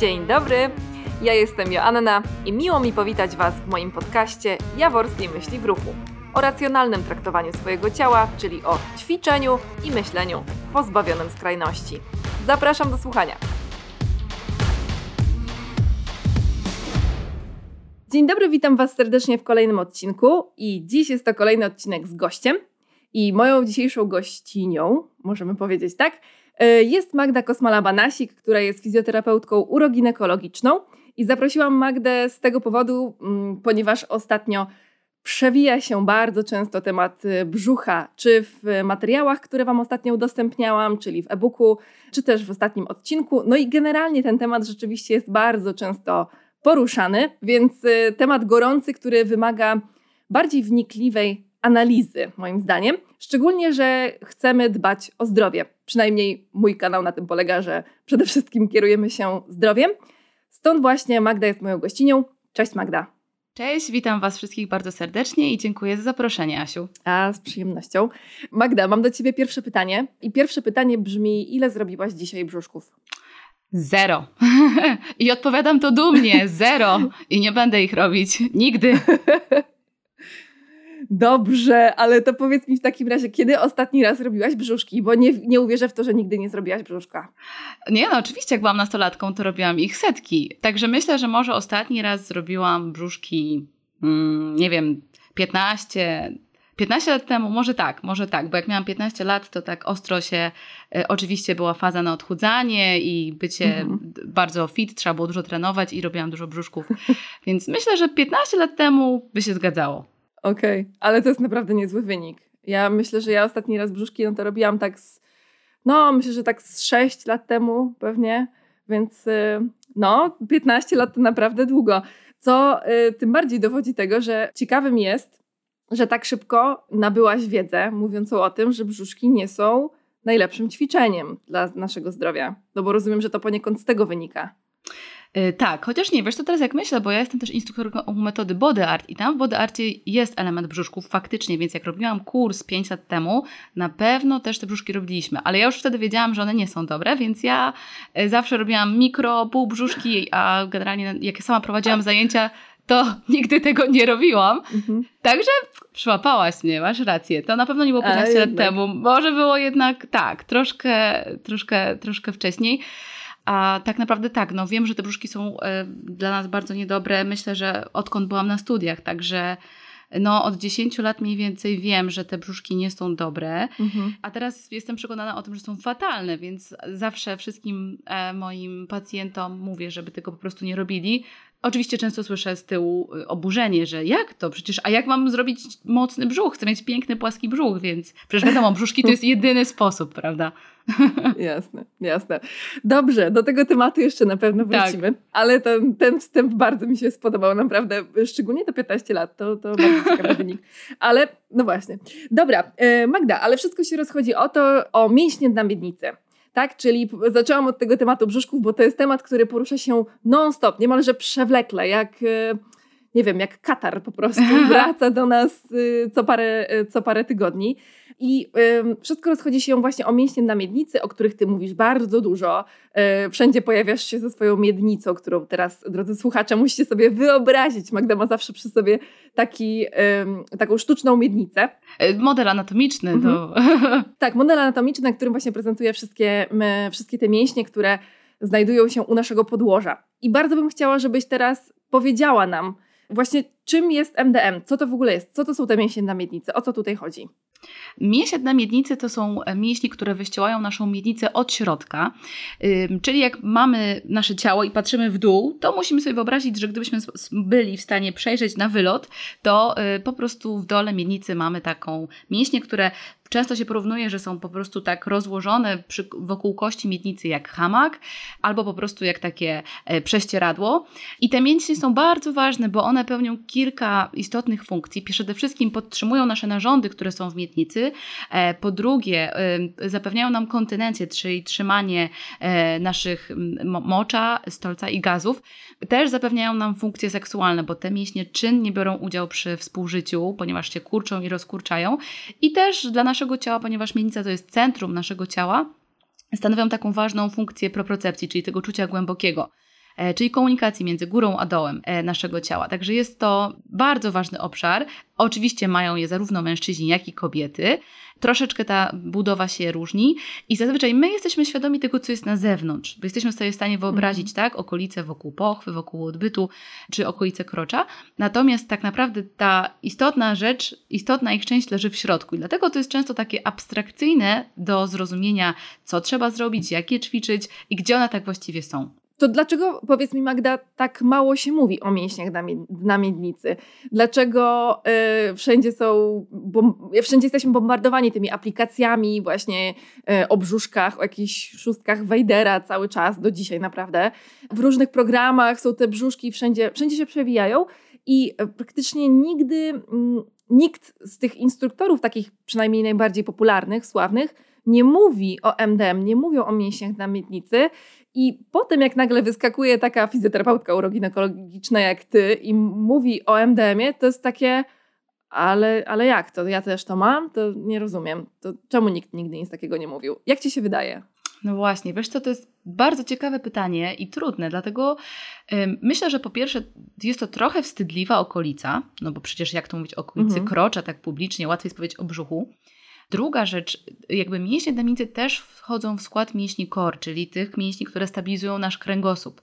Dzień dobry, ja jestem Joanna i miło mi powitać Was w moim podcaście Jaworskiej Myśli w Ruchu o racjonalnym traktowaniu swojego ciała, czyli o ćwiczeniu i myśleniu pozbawionym skrajności. Zapraszam do słuchania. Dzień dobry, witam Was serdecznie w kolejnym odcinku i dziś jest to kolejny odcinek z gościem i moją dzisiejszą gościnią, możemy powiedzieć tak, jest Magda Kosmala-Banasik, która jest fizjoterapeutką uroginekologiczną i zaprosiłam Magdę z tego powodu, mm, ponieważ ostatnio przewija się bardzo często temat y, brzucha, czy w materiałach, które Wam ostatnio udostępniałam, czyli w e-booku, czy też w ostatnim odcinku. No i generalnie ten temat rzeczywiście jest bardzo często poruszany, więc y, temat gorący, który wymaga bardziej wnikliwej analizy, moim zdaniem. Szczególnie, że chcemy dbać o zdrowie. Przynajmniej mój kanał na tym polega, że przede wszystkim kierujemy się zdrowiem. Stąd właśnie Magda jest moją gościnią. Cześć Magda. Cześć, witam Was wszystkich bardzo serdecznie i dziękuję za zaproszenie, Asiu. A, z przyjemnością. Magda, mam do Ciebie pierwsze pytanie. I pierwsze pytanie brzmi: ile zrobiłaś dzisiaj brzuszków? Zero. I odpowiadam to dumnie: zero. I nie będę ich robić. Nigdy. Dobrze, ale to powiedz mi w takim razie, kiedy ostatni raz robiłaś brzuszki? Bo nie, nie uwierzę w to, że nigdy nie zrobiłaś brzuszka. Nie, no oczywiście, jak byłam nastolatką, to robiłam ich setki. Także myślę, że może ostatni raz zrobiłam brzuszki, mm, nie wiem, 15, 15 lat temu, może tak, może tak, bo jak miałam 15 lat, to tak ostro się, e, oczywiście była faza na odchudzanie i bycie mhm. bardzo fit, trzeba było dużo trenować i robiłam dużo brzuszków. Więc myślę, że 15 lat temu by się zgadzało. Okej, okay. ale to jest naprawdę niezły wynik. Ja myślę, że ja ostatni raz brzuszki no to robiłam tak z, no myślę, że tak z 6 lat temu pewnie, więc y, no 15 lat to naprawdę długo. Co y, tym bardziej dowodzi tego, że ciekawym jest, że tak szybko nabyłaś wiedzę mówiącą o tym, że brzuszki nie są najlepszym ćwiczeniem dla naszego zdrowia. No bo rozumiem, że to poniekąd z tego wynika. Y, tak, chociaż nie, wiesz, to teraz jak myślę, bo ja jestem też instruktorką metody body art i tam w body arcie jest element brzuszków faktycznie, więc jak robiłam kurs 5 lat temu, na pewno też te brzuszki robiliśmy, ale ja już wtedy wiedziałam, że one nie są dobre, więc ja y, zawsze robiłam mikro, pół brzuszki, a generalnie jak sama prowadziłam zajęcia, to nigdy tego nie robiłam. Mhm. Także przyłapałaś mnie, masz rację. To na pewno nie było 15 lat temu. Może było jednak tak, troszkę, troszkę, troszkę wcześniej. A tak naprawdę tak, no wiem, że te brzuszki są e, dla nas bardzo niedobre. Myślę, że odkąd byłam na studiach, także no od 10 lat mniej więcej wiem, że te brzuszki nie są dobre, mhm. a teraz jestem przekonana o tym, że są fatalne, więc zawsze wszystkim e, moim pacjentom mówię, żeby tego po prostu nie robili. Oczywiście często słyszę z tyłu oburzenie, że jak to? Przecież, a jak mam zrobić mocny brzuch? Chcę mieć piękny, płaski brzuch, więc przecież wiadomo, brzuszki to jest jedyny sposób, prawda? Jasne, jasne. Dobrze, do tego tematu jeszcze na pewno tak. wrócimy, tak. ale ten, ten wstęp bardzo mi się spodobał, naprawdę, szczególnie to 15 lat, to, to bardzo ciekawy wynik. Ale, no właśnie. Dobra, e, Magda, ale wszystko się rozchodzi o to, o mięśnie na miednicy tak? Czyli zaczęłam od tego tematu brzuszków, bo to jest temat, który porusza się non-stop, niemalże przewlekle, jak e, nie wiem, jak katar po prostu wraca do nas e, co parę, e, co parę tygodni. I y, wszystko rozchodzi się właśnie o mięśnie na miednicy, o których ty mówisz bardzo dużo. Y, wszędzie pojawiasz się ze swoją miednicą, którą teraz, drodzy słuchacze, musicie sobie wyobrazić. Magda ma zawsze przy sobie taki, y, taką sztuczną miednicę. E, model anatomiczny. Mhm. To... tak, model anatomiczny, na którym właśnie prezentuje wszystkie, my, wszystkie te mięśnie, które znajdują się u naszego podłoża. I bardzo bym chciała, żebyś teraz powiedziała nam właśnie, czym jest MDM, co to w ogóle jest, co to są te mięśnie na miednicy, o co tutaj chodzi. Mięśnie miednicy to są e, mięśnie, które wyściełają naszą miednicę od środka. Czyli jak mamy nasze ciało i patrzymy w dół, to musimy sobie wyobrazić, że gdybyśmy byli w stanie przejrzeć na wylot, to y, po prostu w dole miednicy mamy taką mięśnie, które Często się porównuje, że są po prostu tak rozłożone przy, wokół kości miednicy jak hamak, albo po prostu jak takie e, prześcieradło. I te mięśnie są bardzo ważne, bo one pełnią kilka istotnych funkcji. Przede wszystkim podtrzymują nasze narządy, które są w miednicy. E, po drugie, zapewniają nam kontynencję, czyli trzymanie e, naszych mocza, stolca i gazów. Też zapewniają nam funkcje seksualne, bo te mięśnie czynnie biorą udział przy współżyciu, ponieważ się kurczą i rozkurczają. I też dla naszych naszego ciała, ponieważ miednica to jest centrum naszego ciała, stanowią taką ważną funkcję propriocepcji, czyli tego czucia głębokiego. E, czyli komunikacji między górą a dołem e, naszego ciała. Także jest to bardzo ważny obszar. Oczywiście mają je zarówno mężczyźni, jak i kobiety. Troszeczkę ta budowa się różni i zazwyczaj my jesteśmy świadomi tego, co jest na zewnątrz, bo jesteśmy sobie w stanie wyobrazić, mm. tak, okolice wokół pochwy, wokół odbytu, czy okolice krocza. Natomiast tak naprawdę ta istotna rzecz, istotna ich część leży w środku i dlatego to jest często takie abstrakcyjne do zrozumienia, co trzeba zrobić, jak je ćwiczyć i gdzie one tak właściwie są. To dlaczego, powiedz mi Magda, tak mało się mówi o mięśniach na miednicy? Dlaczego y, wszędzie są, wszędzie jesteśmy bombardowani tymi aplikacjami właśnie y, o brzuszkach, o jakichś szóstkach Wejdera cały czas, do dzisiaj naprawdę. W różnych programach są te brzuszki, wszędzie, wszędzie się przewijają i praktycznie nigdy y, nikt z tych instruktorów, takich przynajmniej najbardziej popularnych, sławnych, nie mówi o MDM, nie mówią o mięśniach na miednicy i potem, jak nagle wyskakuje taka fizjoterapeutka uroginekologiczna jak ty i mówi o MDM-ie, to jest takie, ale, ale jak to? Ja też to mam? To nie rozumiem. To czemu nikt nigdy nic takiego nie mówił? Jak ci się wydaje? No właśnie, wiesz co, to jest bardzo ciekawe pytanie i trudne, dlatego myślę, że po pierwsze jest to trochę wstydliwa okolica, no bo przecież jak to mówić o okolicy mhm. krocza tak publicznie, łatwiej jest powiedzieć o brzuchu. Druga rzecz, jakby mięśnie damicy też wchodzą w skład mięśni core, czyli tych mięśni, które stabilizują nasz kręgosłup.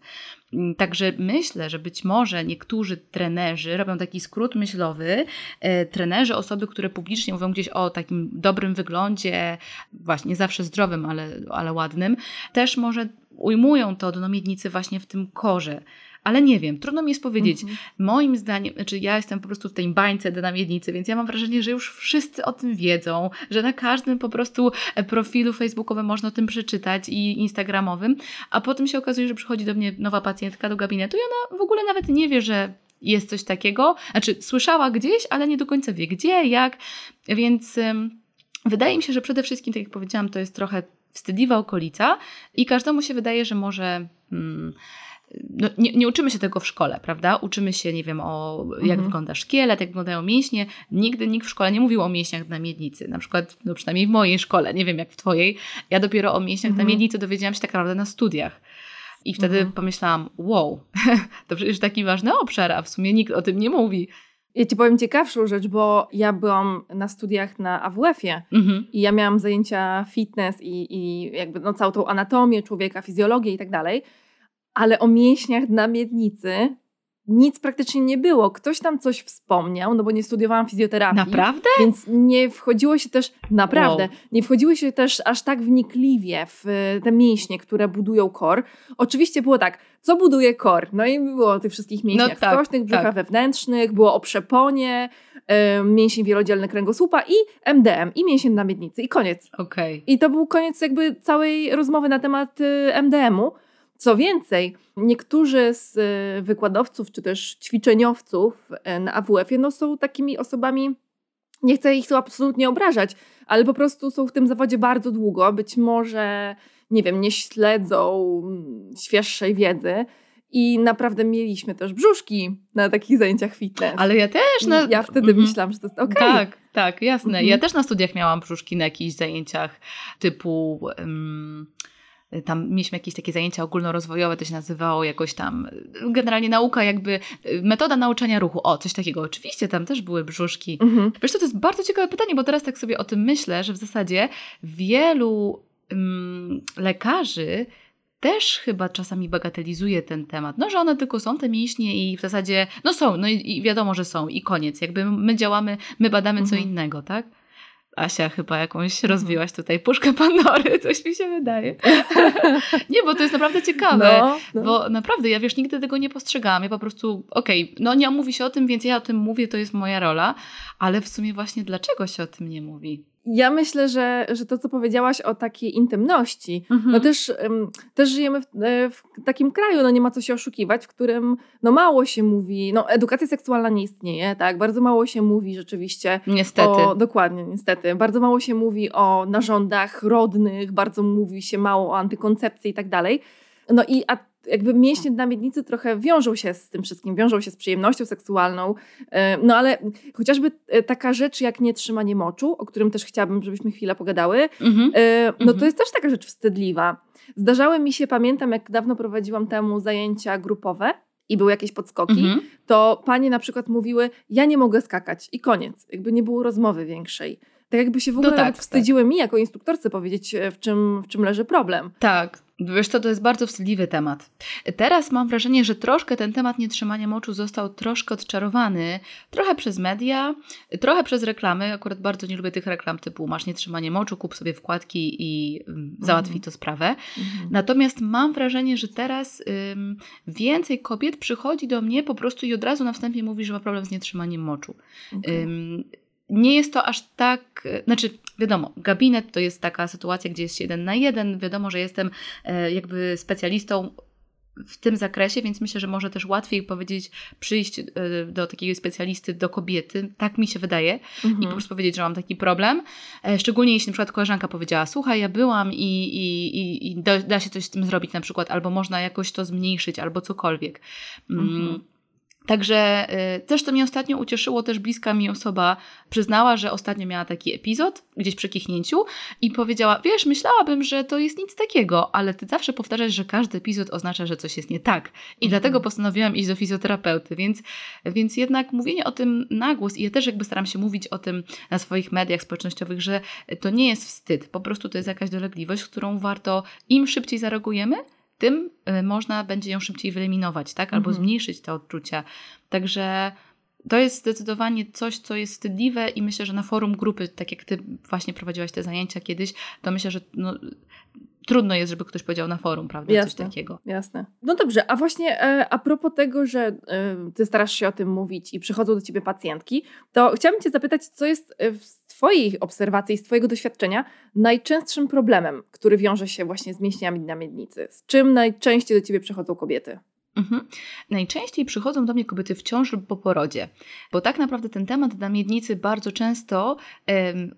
Mm, także myślę, że być może niektórzy trenerzy robią taki skrót myślowy. E, trenerzy, osoby, które publicznie mówią gdzieś o takim dobrym wyglądzie, właśnie nie zawsze zdrowym, ale, ale ładnym, też może ujmują to do miednicy właśnie w tym korze ale nie wiem, trudno mi jest powiedzieć. Mhm. Moim zdaniem, znaczy ja jestem po prostu w tej bańce dynamiednicy, więc ja mam wrażenie, że już wszyscy o tym wiedzą, że na każdym po prostu e, profilu facebookowym można o tym przeczytać i instagramowym, a potem się okazuje, że przychodzi do mnie nowa pacjentka do gabinetu i ona w ogóle nawet nie wie, że jest coś takiego, znaczy słyszała gdzieś, ale nie do końca wie gdzie, jak, więc ym, wydaje mi się, że przede wszystkim, tak jak powiedziałam, to jest trochę wstydliwa okolica i każdemu się wydaje, że może... Hmm, no, nie, nie, uczymy się tego w szkole, prawda? Uczymy się, nie wiem, o jak mhm. wygląda szkielet, jak wyglądają mięśnie. Nigdy nikt w szkole nie mówił o mięśniach na miednicy. Na przykład, no przynajmniej w mojej szkole, nie wiem jak w twojej. Ja dopiero o mięśniach mhm. na miednicy dowiedziałam się tak naprawdę na studiach. I wtedy mhm. pomyślałam, wow, to przecież taki ważny obszar, a w sumie nikt o tym nie mówi. Ja ci powiem ciekawszą rzecz, bo ja byłam na studiach na AWF-ie mhm. i ja miałam zajęcia fitness i, i jakby no, całą tą anatomię człowieka, fizjologię i tak dalej ale o mięśniach na miednicy nic praktycznie nie było. Ktoś tam coś wspomniał, no bo nie studiowałam fizjoterapii. Naprawdę? Więc nie wchodziło się też, naprawdę, wow. nie wchodziło się też aż tak wnikliwie w e, te mięśnie, które budują kor. Oczywiście było tak, co buduje kor? No i było o tych wszystkich mięśniach no tak, skośnych, brzucha tak. wewnętrznych, było o przeponie, y, mięsień wielodzielny kręgosłupa i MDM, i mięsień na miednicy i koniec. Okay. I to był koniec jakby całej rozmowy na temat y, MDM-u. Co więcej, niektórzy z e, wykładowców czy też ćwiczeniowców e, na AWF-ie no, są takimi osobami, nie chcę ich tu absolutnie obrażać, ale po prostu są w tym zawodzie bardzo długo, być może, nie wiem, nie śledzą mm, świeższej wiedzy. I naprawdę mieliśmy też brzuszki na takich zajęciach fitness. Ale ja też. Na... Ja wtedy mm -hmm. myślałam, że to jest ok. Tak, tak, jasne. Mm -hmm. Ja też na studiach miałam brzuszki na jakichś zajęciach typu. Um tam mieliśmy jakieś takie zajęcia ogólnorozwojowe, to się nazywało jakoś tam, generalnie nauka jakby, metoda nauczania ruchu, o, coś takiego. Oczywiście tam też były brzuszki. Mhm. Wiesz co, to jest bardzo ciekawe pytanie, bo teraz tak sobie o tym myślę, że w zasadzie wielu um, lekarzy też chyba czasami bagatelizuje ten temat. No, że one tylko są te mięśnie i w zasadzie, no są, no i, i wiadomo, że są i koniec. Jakby my działamy, my badamy mhm. co innego, tak? Asia chyba jakąś rozwiłaś tutaj puszkę Pandory, coś mi się wydaje. nie, bo to jest naprawdę ciekawe, no, no. bo naprawdę, ja wiesz, nigdy tego nie postrzegałam. Ja po prostu, okej, okay, no nie mówi się o tym, więc ja o tym mówię, to jest moja rola, ale w sumie właśnie dlaczego się o tym nie mówi? Ja myślę, że, że to, co powiedziałaś o takiej intymności, no mhm. no też, też żyjemy w, e, w, takim kraju, no nie ma co się oszukiwać, w którym no mało się mówi, no edukacja seksualna nie istnieje, tak, bardzo mało się mówi rzeczywiście. Niestety. O, dokładnie, niestety. Bardzo mało się mówi o narządach rodnych, bardzo mówi się mało o antykoncepcji i tak dalej. No i a jakby mięśnie na miednicy trochę wiążą się z tym wszystkim, wiążą się z przyjemnością seksualną, e, no ale chociażby e, taka rzecz jak nietrzymanie moczu, o którym też chciałabym, żebyśmy chwilę pogadały, mm -hmm. no to mhm. jest też taka rzecz wstydliwa. Zdarzały mi się, pamiętam jak dawno prowadziłam temu zajęcia grupowe i były jakieś podskoki, Mhm. to panie na przykład mówiły, ja nie mogę skakać i koniec. Jakby nie było rozmowy większej. Tak jakby się w ogóle tak, nawet tak. wstydziły mi jako instruktorce powiedzieć, e, w czym, w czym leży problem. Tak. Wiesz co, to jest bardzo wstydliwy temat. Teraz mam wrażenie, że troszkę ten temat nietrzymania moczu został troszkę odczarowany. Trochę przez media, trochę przez reklamy. Akurat bardzo nie lubię tych reklam typu masz nietrzymanie moczu, kup sobie wkładki i mm, załatwi to sprawę. Natomiast mam wrażenie, że teraz więcej kobiet przychodzi do mnie po prostu i od razu na wstępie mówi, że ma problem z nietrzymaniem moczu. Okej. Ym, nie jest to aż tak, znaczy wiadomo, gabinet to jest taka sytuacja, gdzie jest jeden na jeden, wiadomo, że jestem e, jakby specjalistą w tym zakresie, więc myślę, że może też łatwiej powiedzieć, przyjść e, do takiego specjalisty, do kobiety, tak mi się wydaje, i Mhm. po prostu powiedzieć, że mam taki problem. E, Szczególnie jeśli na przykład koleżanka powiedziała, słuchaj, ja byłam i, i, i, i da, da się coś z tym zrobić na przykład, albo można jakoś to zmniejszyć, albo cokolwiek. Mm, Mhm. Także y, też to mnie ostatnio ucieszyło, też bliska mi osoba przyznała, że ostatnio miała taki epizod gdzieś przy kichnięciu i powiedziała, wiesz, myślałabym, że to jest nic takiego, ale ty zawsze powtarzasz, że każdy epizod oznacza, że coś jest nie tak. I Mhm. dlatego postanowiłam iść do fizjoterapeuty, więc, więc jednak mówienie o tym na głos i ja też jakby staram się mówić o tym na swoich mediach społecznościowych, że to nie jest wstyd, po prostu to jest jakaś dolegliwość, którą warto im szybciej zareagujemy, tym y, można będzie ją szybciej wyeliminować, tak? Albo Mhm. zmniejszyć te odczucia. Także to jest zdecydowanie coś, co jest wstydliwe i myślę, że na forum grupy, tak jak ty właśnie prowadziłaś te zajęcia kiedyś, to myślę, że no, trudno jest, żeby ktoś powiedział na forum, prawda? Jasne. Coś takiego. Jasne. No dobrze, a właśnie e, a propos tego, że e, ty starasz się o tym mówić i przychodzą do ciebie pacjentki, to chciałabym cię zapytać, co jest e, z twojej obserwacji, z twojego doświadczenia najczęstszym problemem, który wiąże się właśnie z mięśniami na miednicy? Z czym najczęściej do ciebie przychodzą kobiety? Mhm. Najczęściej przychodzą do mnie kobiety w ciąży lub po porodzie, bo tak naprawdę ten temat na miednicy bardzo często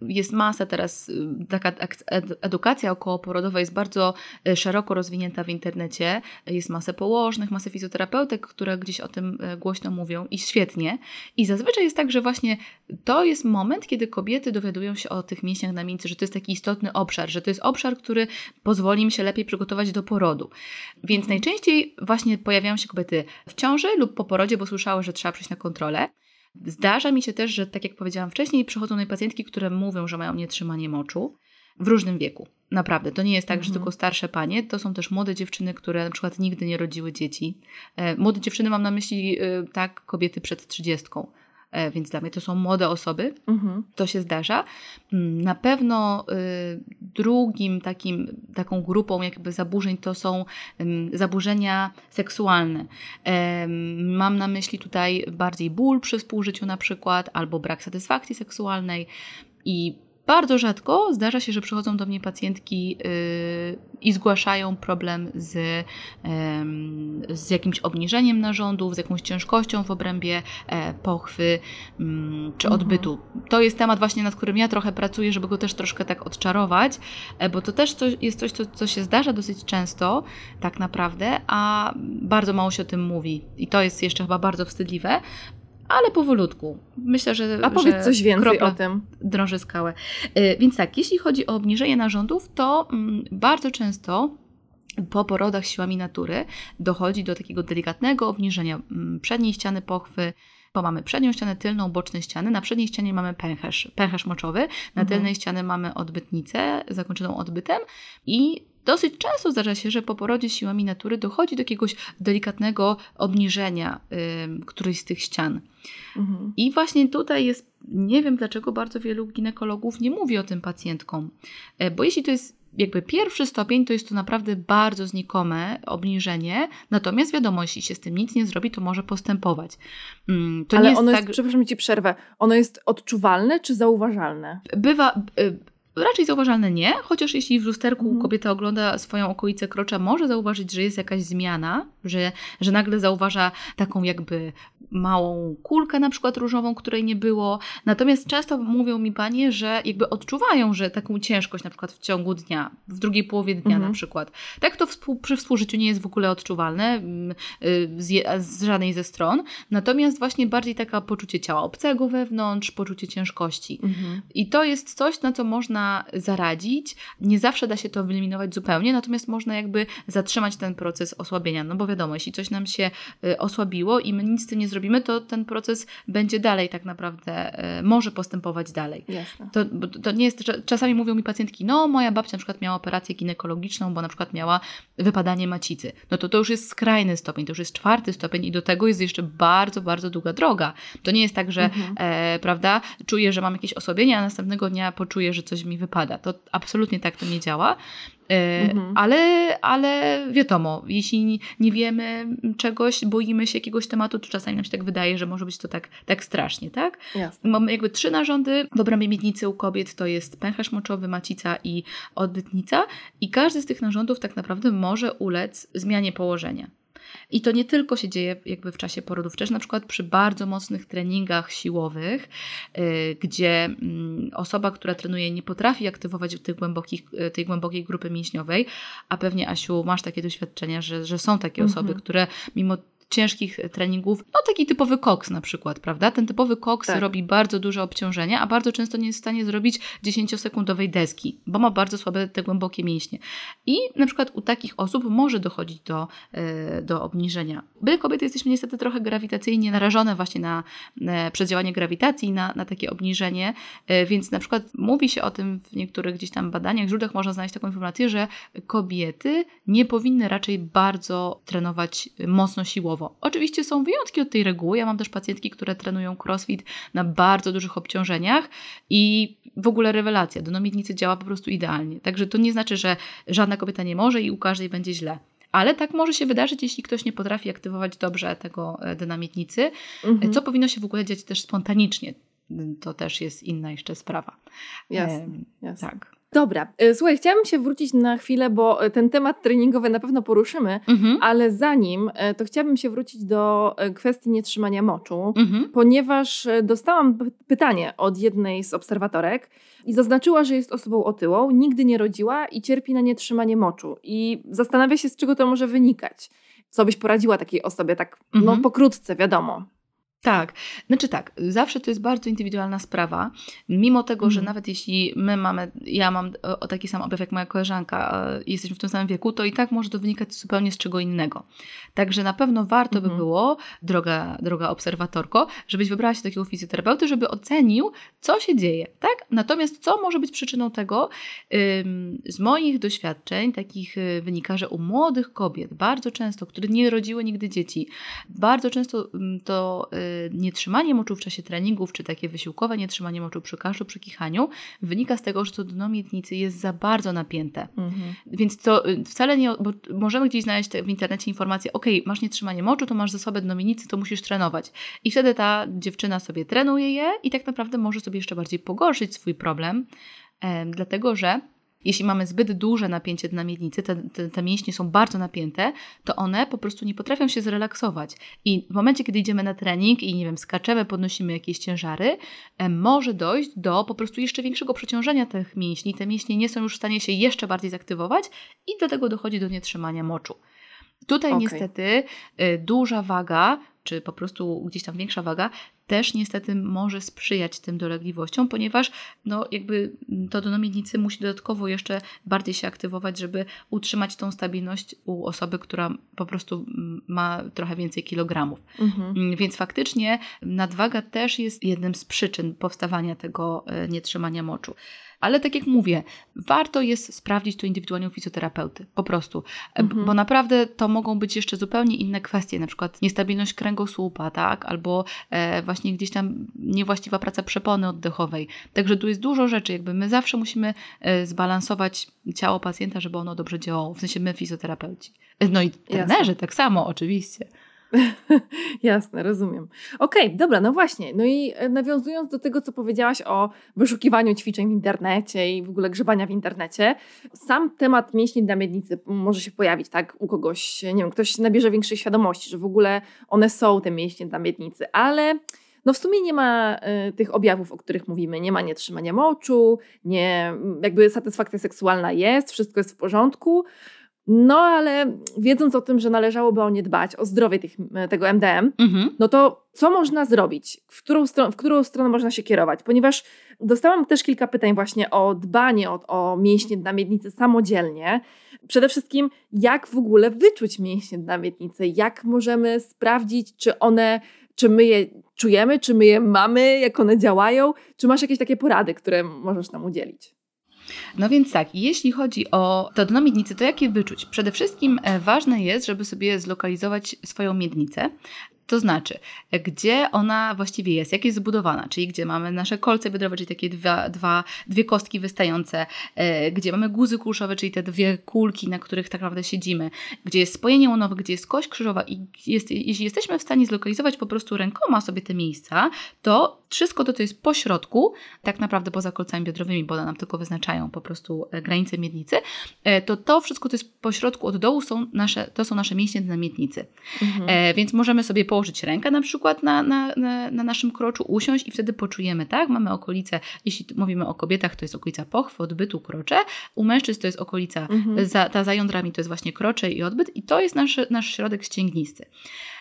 jest masa teraz, y, taka ak- ed- edukacja okołoporodowa jest bardzo e, szeroko rozwinięta w internecie, jest masę położnych, masę fizjoterapeutek, które gdzieś o tym e, głośno mówią i świetnie. I zazwyczaj jest tak, że właśnie to jest moment, kiedy kobiety dowiadują się o tych mięśniach na miednicy, że to jest taki istotny obszar, że to jest obszar, który pozwoli im się lepiej przygotować do porodu. Więc najczęściej właśnie pojawiają się kobiety w ciąży lub po porodzie, bo słyszały, że trzeba przyjść na kontrolę. Zdarza mi się też, że tak jak powiedziałam wcześniej, przychodzą mi pacjentki, które mówią, że mają nietrzymanie moczu w różnym wieku. Naprawdę, to nie jest tak, że Mhm. tylko starsze panie, to są też młode dziewczyny, które na przykład nigdy nie rodziły dzieci. E, Młode dziewczyny mam na myśli, e, tak, kobiety przed trzydziestką. E, Więc dla mnie to są młode osoby, Mhm. to się zdarza. Mm, Na pewno y, drugim takim, taką grupą jakby zaburzeń to są zaburzenia seksualne. Em, Mam na myśli tutaj bardziej ból przy współżyciu na przykład, albo brak satysfakcji seksualnej i bardzo rzadko zdarza się, że przychodzą do mnie pacjentki y, i zgłaszają problem z, z jakimś obniżeniem narządów, z jakąś ciężkością w obrębie e, pochwy mm, czy Mhm. odbytu. To jest temat właśnie, nad którym ja trochę pracuję, żeby go też troszkę tak odczarować, e, bo to też coś, jest coś, co, co się zdarza dosyć często tak naprawdę, a bardzo mało się o tym mówi. I to jest jeszcze chyba bardzo wstydliwe, ale powolutku. Myślę, że. A powiedz że coś więcej o tym. drąży skałę. Y, Więc tak, jeśli chodzi o obniżenie narządów, to mm, bardzo często po porodach siłami natury dochodzi do takiego delikatnego obniżenia mm, przedniej ściany pochwy, bo mamy przednią ścianę, tylną, boczne ściany. Na przedniej ścianie mamy pęcherz, pęcherz moczowy, na Mhm. tylnej ścianie mamy odbytnicę zakończoną odbytem i dosyć często zdarza się, że po porodzie siłami natury dochodzi do jakiegoś delikatnego obniżenia ym, którejś z tych ścian. Mhm. I właśnie tutaj jest, nie wiem dlaczego bardzo wielu ginekologów nie mówi o tym pacjentkom, E, bo jeśli to jest jakby pierwszy stopień, to jest to naprawdę bardzo znikome obniżenie, natomiast wiadomo, jeśli się z tym nic nie zrobi, to może postępować. Mm, To Ale jest ono tak, jest, przepraszam ci przerwę, ono jest odczuwalne czy zauważalne? bywa... Raczej zauważalne nie, chociaż jeśli w lusterku Mhm. kobieta ogląda swoją okolicę krocza, może zauważyć, że jest jakaś zmiana, że, że nagle zauważa taką jakby małą kulkę na przykład różową, której nie było. Natomiast często mówią mi panie, że jakby odczuwają, że taką ciężkość na przykład w ciągu dnia, w drugiej połowie dnia Mhm. na przykład. Tak to współ, przy współżyciu nie jest w ogóle odczuwalne mm, y, z, z żadnej ze stron. Natomiast właśnie bardziej taka poczucie ciała obcego wewnątrz, poczucie ciężkości. Mhm. I to jest coś, na co można można zaradzić. Nie zawsze da się to wyeliminować zupełnie, natomiast można jakby zatrzymać ten proces osłabienia. No bo wiadomo, jeśli coś nam się y, osłabiło i my nic z tym nie zrobimy, to ten proces będzie dalej tak naprawdę, y, może postępować dalej. Jasne. To, to nie jest, czasami mówią mi pacjentki, no moja babcia na przykład miała operację ginekologiczną, bo na przykład miała wypadanie macicy. No to to już jest skrajny stopień, to już jest czwarty stopień i do tego jest jeszcze bardzo, bardzo długa droga. To nie jest tak, że mhm. e, prawda, czuję, że mam jakieś osłabienie, a następnego dnia poczuję, że coś mi wypada. To absolutnie tak to nie działa. E, mhm. Ale, ale wiadomo, jeśli nie wiemy czegoś, boimy się jakiegoś tematu, to czasami nam się tak wydaje, że może być to tak, tak strasznie, tak? Jasne. Mamy jakby trzy narządy w obrębie miednicy u kobiet, to jest pęcherz moczowy, macica i odbytnica i każdy z tych narządów tak naprawdę może ulec zmianie położenia. I to nie tylko się dzieje jakby w czasie porodów, też na przykład przy bardzo mocnych treningach siłowych, yy, gdzie yy, osoba, która trenuje, nie potrafi aktywować tych głębokich, yy, tej głębokiej grupy mięśniowej, a pewnie Asiu, masz takie doświadczenia, że, że są takie osoby, mhm. które mimo ciężkich treningów, no taki typowy koks na przykład, prawda? Ten typowy koks tak. robi bardzo duże obciążenia, a bardzo często nie jest w stanie zrobić 10-sekundowej deski, bo ma bardzo słabe te głębokie mięśnie. I na przykład u takich osób może dochodzić do, e, do obniżenia. My kobiety jesteśmy niestety trochę grawitacyjnie narażone właśnie na przedziałanie grawitacji, na, na takie obniżenie, e, więc na przykład mówi się o tym w niektórych gdzieś tam badaniach, źródłach można znaleźć taką informację, że kobiety nie powinny raczej bardzo trenować mocno siłowo, Oczywiście są wyjątki od tej reguły. Ja mam też pacjentki, które trenują crossfit na bardzo dużych obciążeniach i w ogóle rewelacja. Do miednicy działa po prostu idealnie. Także to nie znaczy, że żadna kobieta nie może i u każdej będzie źle. Ale tak może się wydarzyć, jeśli ktoś nie potrafi aktywować dobrze tego e, dynamietnicy, mhm. co powinno się w ogóle dziać też spontanicznie. To też jest inna jeszcze sprawa. Jasne, jasne. Tak. Dobra, e, słuchaj, chciałabym się wrócić na chwilę, bo e, ten temat treningowy na pewno poruszymy, mhm. ale zanim, e, to chciałabym się wrócić do kwestii nietrzymania moczu, mhm. ponieważ dostałam pytanie od jednej z obserwatorek i zaznaczyła, że jest osobą otyłą, nigdy nie rodziła i cierpi na nietrzymanie moczu. I zastanawia się, z czego to może wynikać. Co byś poradziła takiej osobie, tak no, mhm. no pokrótce, wiadomo. Tak, znaczy tak, zawsze to jest bardzo indywidualna sprawa, mimo tego, że mhm. nawet jeśli my mamy, ja mam o taki sam objaw jak moja koleżanka, jesteśmy w tym samym wieku, to i tak może to wynikać zupełnie z czego innego. Także na pewno warto by mhm. było, droga, droga obserwatorko, żebyś wybrała się takiego fizjoterapeuty, żeby ocenił, co się dzieje, tak? Natomiast co może być przyczyną tego? Z moich doświadczeń takich y, wynika, że u młodych kobiet bardzo często, które nie rodziły nigdy dzieci, bardzo często to nietrzymanie moczu w czasie treningów, czy takie wysiłkowe nietrzymanie moczu przy kaszlu, przy kichaniu, wynika z tego, że to dno miednicy jest za bardzo napięte. Mhm. Więc to y, wcale nie, bo możemy gdzieś znaleźć w internecie informację, ok, masz nietrzymanie moczu, to masz za słabe dno miednicy, to musisz trenować. I wtedy ta dziewczyna sobie trenuje je i tak naprawdę może sobie jeszcze bardziej pogorszyć swój problem, dlatego że jeśli mamy zbyt duże napięcie na miednicy, te, te, te, mięśnie są bardzo napięte, to one po prostu nie potrafią się zrelaksować. I w momencie, kiedy idziemy na trening i nie wiem, skaczemy, podnosimy jakieś ciężary, może dojść do po prostu jeszcze większego przeciążenia tych mięśni. Te mięśnie nie są już w stanie się jeszcze bardziej zaktywować i do tego dochodzi do nietrzymania moczu. Tutaj okay. niestety y, duża waga czy po prostu gdzieś tam większa waga, też niestety może sprzyjać tym dolegliwościom, ponieważ no, jakby to dno miednicy musi dodatkowo jeszcze bardziej się aktywować, żeby utrzymać tą stabilność u osoby, która po prostu ma trochę więcej kilogramów. Mhm. Mm, więc faktycznie nadwaga też jest jednym z przyczyn powstawania tego e, nietrzymania moczu. Ale tak jak mówię, warto jest sprawdzić to indywidualnie u fizjoterapeuty, po prostu, mhm. bo naprawdę to mogą być jeszcze zupełnie inne kwestie, na przykład niestabilność kręgosłupa, tak, albo e, właśnie gdzieś tam niewłaściwa praca przepony oddechowej. Także tu jest dużo rzeczy, jakby my zawsze musimy e, zbalansować ciało pacjenta, żeby ono dobrze działało, w sensie my fizjoterapeuci. No i trenerzy Jasne. tak samo, oczywiście. Jasne, rozumiem. Okej, okay, dobra, no właśnie. No i e, nawiązując do tego, co powiedziałaś o wyszukiwaniu ćwiczeń w internecie i w ogóle grzebania w internecie, sam temat mięśni dla miednicy może się pojawić, tak, u kogoś, nie wiem, ktoś nabierze większej świadomości, że w ogóle one są, te mięśnie dla miednicy, ale no w sumie nie ma y, tych objawów, o których mówimy. Nie ma nietrzymania moczu, nie, jakby satysfakcja seksualna jest, wszystko jest w porządku. No ale wiedząc o tym, że należałoby o nie dbać, o zdrowie tych, tego MDM, mhm. no to co można zrobić? W którą, stron, w którą stronę można się kierować? Ponieważ dostałam też kilka pytań właśnie o dbanie o, o mięśnie na miednicy samodzielnie. Przede wszystkim, jak w ogóle wyczuć mięśnie na miednicy? Jak możemy sprawdzić, czy one, czy my je czujemy, czy my je mamy, jak one działają? Czy masz jakieś takie porady, które możesz nam udzielić? No więc tak, jeśli chodzi o to dno miednicy, to jak je wyczuć? Przede wszystkim e, ważne jest, żeby sobie zlokalizować swoją miednicę, to znaczy, gdzie ona właściwie jest, jak jest zbudowana, czyli gdzie mamy nasze kolce biodrowe, czyli takie dwa, dwa, dwie kostki wystające, e, gdzie mamy guzy kulszowe, czyli te dwie kulki, na których tak naprawdę siedzimy, gdzie jest spojenie łonowe, gdzie jest kość krzyżowa i jest, jeśli jesteśmy w stanie zlokalizować po prostu rękoma sobie te miejsca, to wszystko to, co jest po środku, tak naprawdę poza kolcami biodrowymi, bo one nam tylko wyznaczają po prostu e, granice miednicy, e, to to wszystko, co jest po środku od dołu, są nasze, to są nasze mięśnie na miednicy. Mhm. Więc możemy sobie położyć rękę na przykład na, na, na, na, naszym kroczu, usiąść i wtedy poczujemy, tak? Mamy okolice, jeśli mówimy o kobietach, to jest okolica pochwy, odbytu, krocze. U mężczyzn to jest okolica, mhm. za, ta za jądrami to jest właśnie krocze i odbyt i to jest nasz, nasz środek ścięgnisty.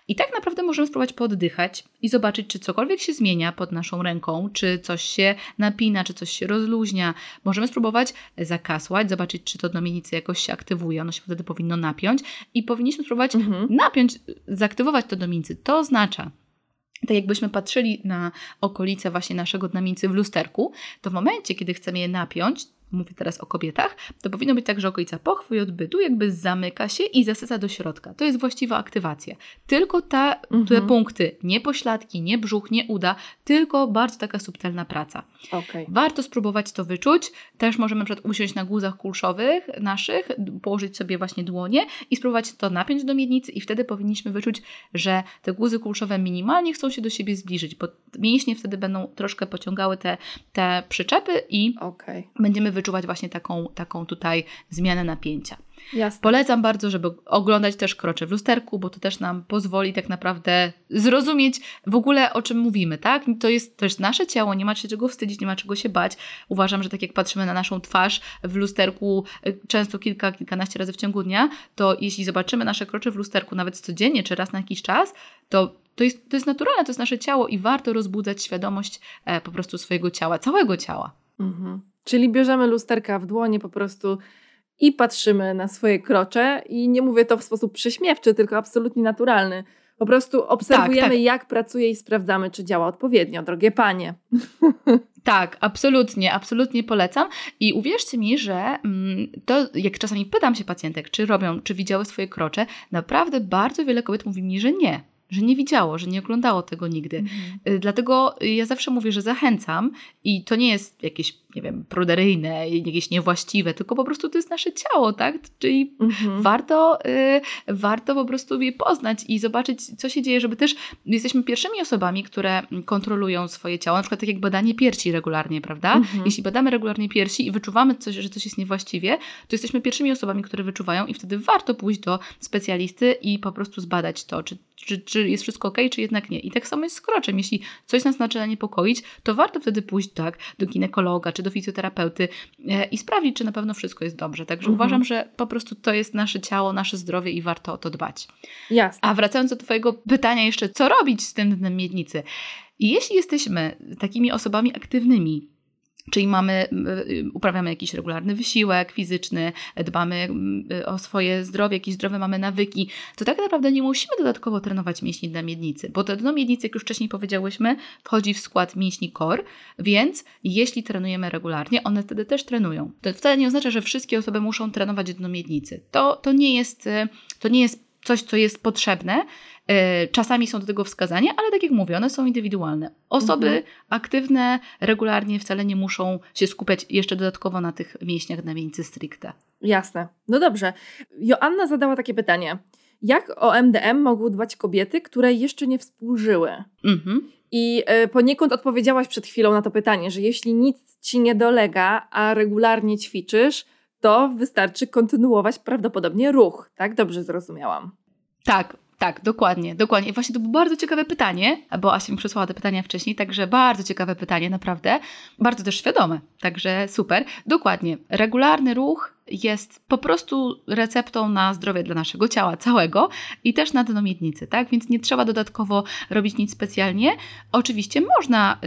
I tak naprawdę możemy spróbować poddychać i zobaczyć, czy cokolwiek się zmienia pod naszą ręką, czy coś się napina, czy coś się rozluźnia. Możemy spróbować zakasłać, zobaczyć, czy to dno miednicy jakoś się aktywuje, ono się wtedy powinno napiąć i powinniśmy spróbować mhm. napiąć, zaktywować to dno miednicy. To oznacza, tak jakbyśmy patrzyli na okolice właśnie naszego dnamicy w lusterku, to w momencie, kiedy chcemy je napiąć, mówię teraz o kobietach, to powinno być tak, że okolica pochwy i odbytu jakby zamyka się i zasysa do środka. To jest właściwa aktywacja. Tylko ta, mhm. te punkty, nie pośladki, nie brzuch, nie uda, tylko bardzo taka subtelna praca. Okay. Warto spróbować to wyczuć. Też możemy na przykład usiąść na guzach kulszowych naszych, położyć sobie właśnie dłonie i spróbować to napiąć do miednicy i wtedy powinniśmy wyczuć, że te guzy kulszowe minimalnie chcą się do siebie zbliżyć, bo mięśnie wtedy będą troszkę pociągały te, te przyczepy i okay. będziemy wyczuć wyczuwać właśnie taką, taką tutaj zmianę napięcia. Jasne. Polecam bardzo, żeby oglądać też krocze w lusterku, bo to też nam pozwoli tak naprawdę zrozumieć w ogóle o czym mówimy, tak? To jest też nasze ciało, nie ma się czego wstydzić, nie ma czego się bać. Uważam, że tak jak patrzymy na naszą twarz w lusterku y, często kilka, kilkanaście razy w ciągu dnia, to jeśli zobaczymy nasze krocze w lusterku nawet codziennie czy raz na jakiś czas, to to jest, to jest naturalne, to jest nasze ciało i warto rozbudzać świadomość e, po prostu swojego ciała, całego ciała. Mhm. Czyli bierzemy lusterka w dłonie po prostu i patrzymy na swoje krocze i nie mówię to w sposób prześmiewczy, tylko absolutnie naturalny. Po prostu obserwujemy, tak, tak. jak pracuje i sprawdzamy, czy działa odpowiednio, drogie panie. Tak, absolutnie, absolutnie polecam. I uwierzcie mi, że mm, to, jak czasami pytam się pacjentek, czy robią, czy widziały swoje krocze, naprawdę bardzo wiele kobiet mówi mi, że nie że nie widziało, że nie oglądało tego nigdy. Mhm. Y, dlatego ja zawsze mówię, że zachęcam i to nie jest jakieś, nie wiem, pruderyjne, jakieś niewłaściwe, tylko po prostu to jest nasze ciało, tak? Czyli mhm. warto, y, warto po prostu je poznać i zobaczyć, co się dzieje, żeby też jesteśmy pierwszymi osobami, które kontrolują swoje ciało, na przykład tak jak badanie piersi regularnie, prawda? Mhm. Jeśli badamy regularnie piersi i wyczuwamy coś, że coś jest niewłaściwie, to jesteśmy pierwszymi osobami, które wyczuwają i wtedy warto pójść do specjalisty i po prostu zbadać to, czy, czy, czy jest wszystko ok, czy jednak nie. I tak samo jest z kroczem. Jeśli coś nas zaczyna niepokoić, to warto wtedy pójść tak do ginekologa czy do fizjoterapeuty e, i sprawdzić, czy na pewno wszystko jest dobrze. Także mhm. uważam, że po prostu to jest nasze ciało, nasze zdrowie i warto o to dbać. Jasne. A wracając do Twojego pytania jeszcze, co robić z tym dnem miednicy? Jeśli jesteśmy takimi osobami aktywnymi, Czyli mamy, y, uprawiamy jakiś regularny wysiłek fizyczny, dbamy y, o swoje zdrowie, jakieś zdrowe mamy nawyki, to tak naprawdę nie musimy dodatkowo trenować mięśni dla miednicy, bo to dno miednicy, jak już wcześniej powiedziałyśmy, wchodzi w skład mięśni core, więc jeśli trenujemy regularnie, one wtedy też trenują. To wcale nie oznacza, że wszystkie osoby muszą trenować dno miednicy. To, to, nie, jest, y, to nie jest coś, co jest potrzebne, czasami są do tego wskazania, ale tak jak mówię, one są indywidualne. Osoby mhm. aktywne regularnie wcale nie muszą się skupiać jeszcze dodatkowo na tych mięśniach na wieńcy stricte. Jasne. No dobrze. Joanna zadała takie pytanie. Jak o MDM mogą dbać kobiety, które jeszcze nie współżyły? Mhm. I e, poniekąd odpowiedziałaś przed chwilą na to pytanie, że jeśli nic ci nie dolega, a regularnie ćwiczysz, to wystarczy kontynuować prawdopodobnie ruch. Tak dobrze zrozumiałam. Tak, tak, dokładnie, dokładnie. I właśnie to było bardzo ciekawe pytanie, bo Asia mi przysłała te pytania wcześniej, także bardzo ciekawe pytanie, naprawdę. Bardzo też świadome, także super. Dokładnie. Regularny ruch jest po prostu receptą na zdrowie dla naszego ciała całego i też na dno miednicy, tak? Więc nie trzeba dodatkowo robić nic specjalnie. Oczywiście można,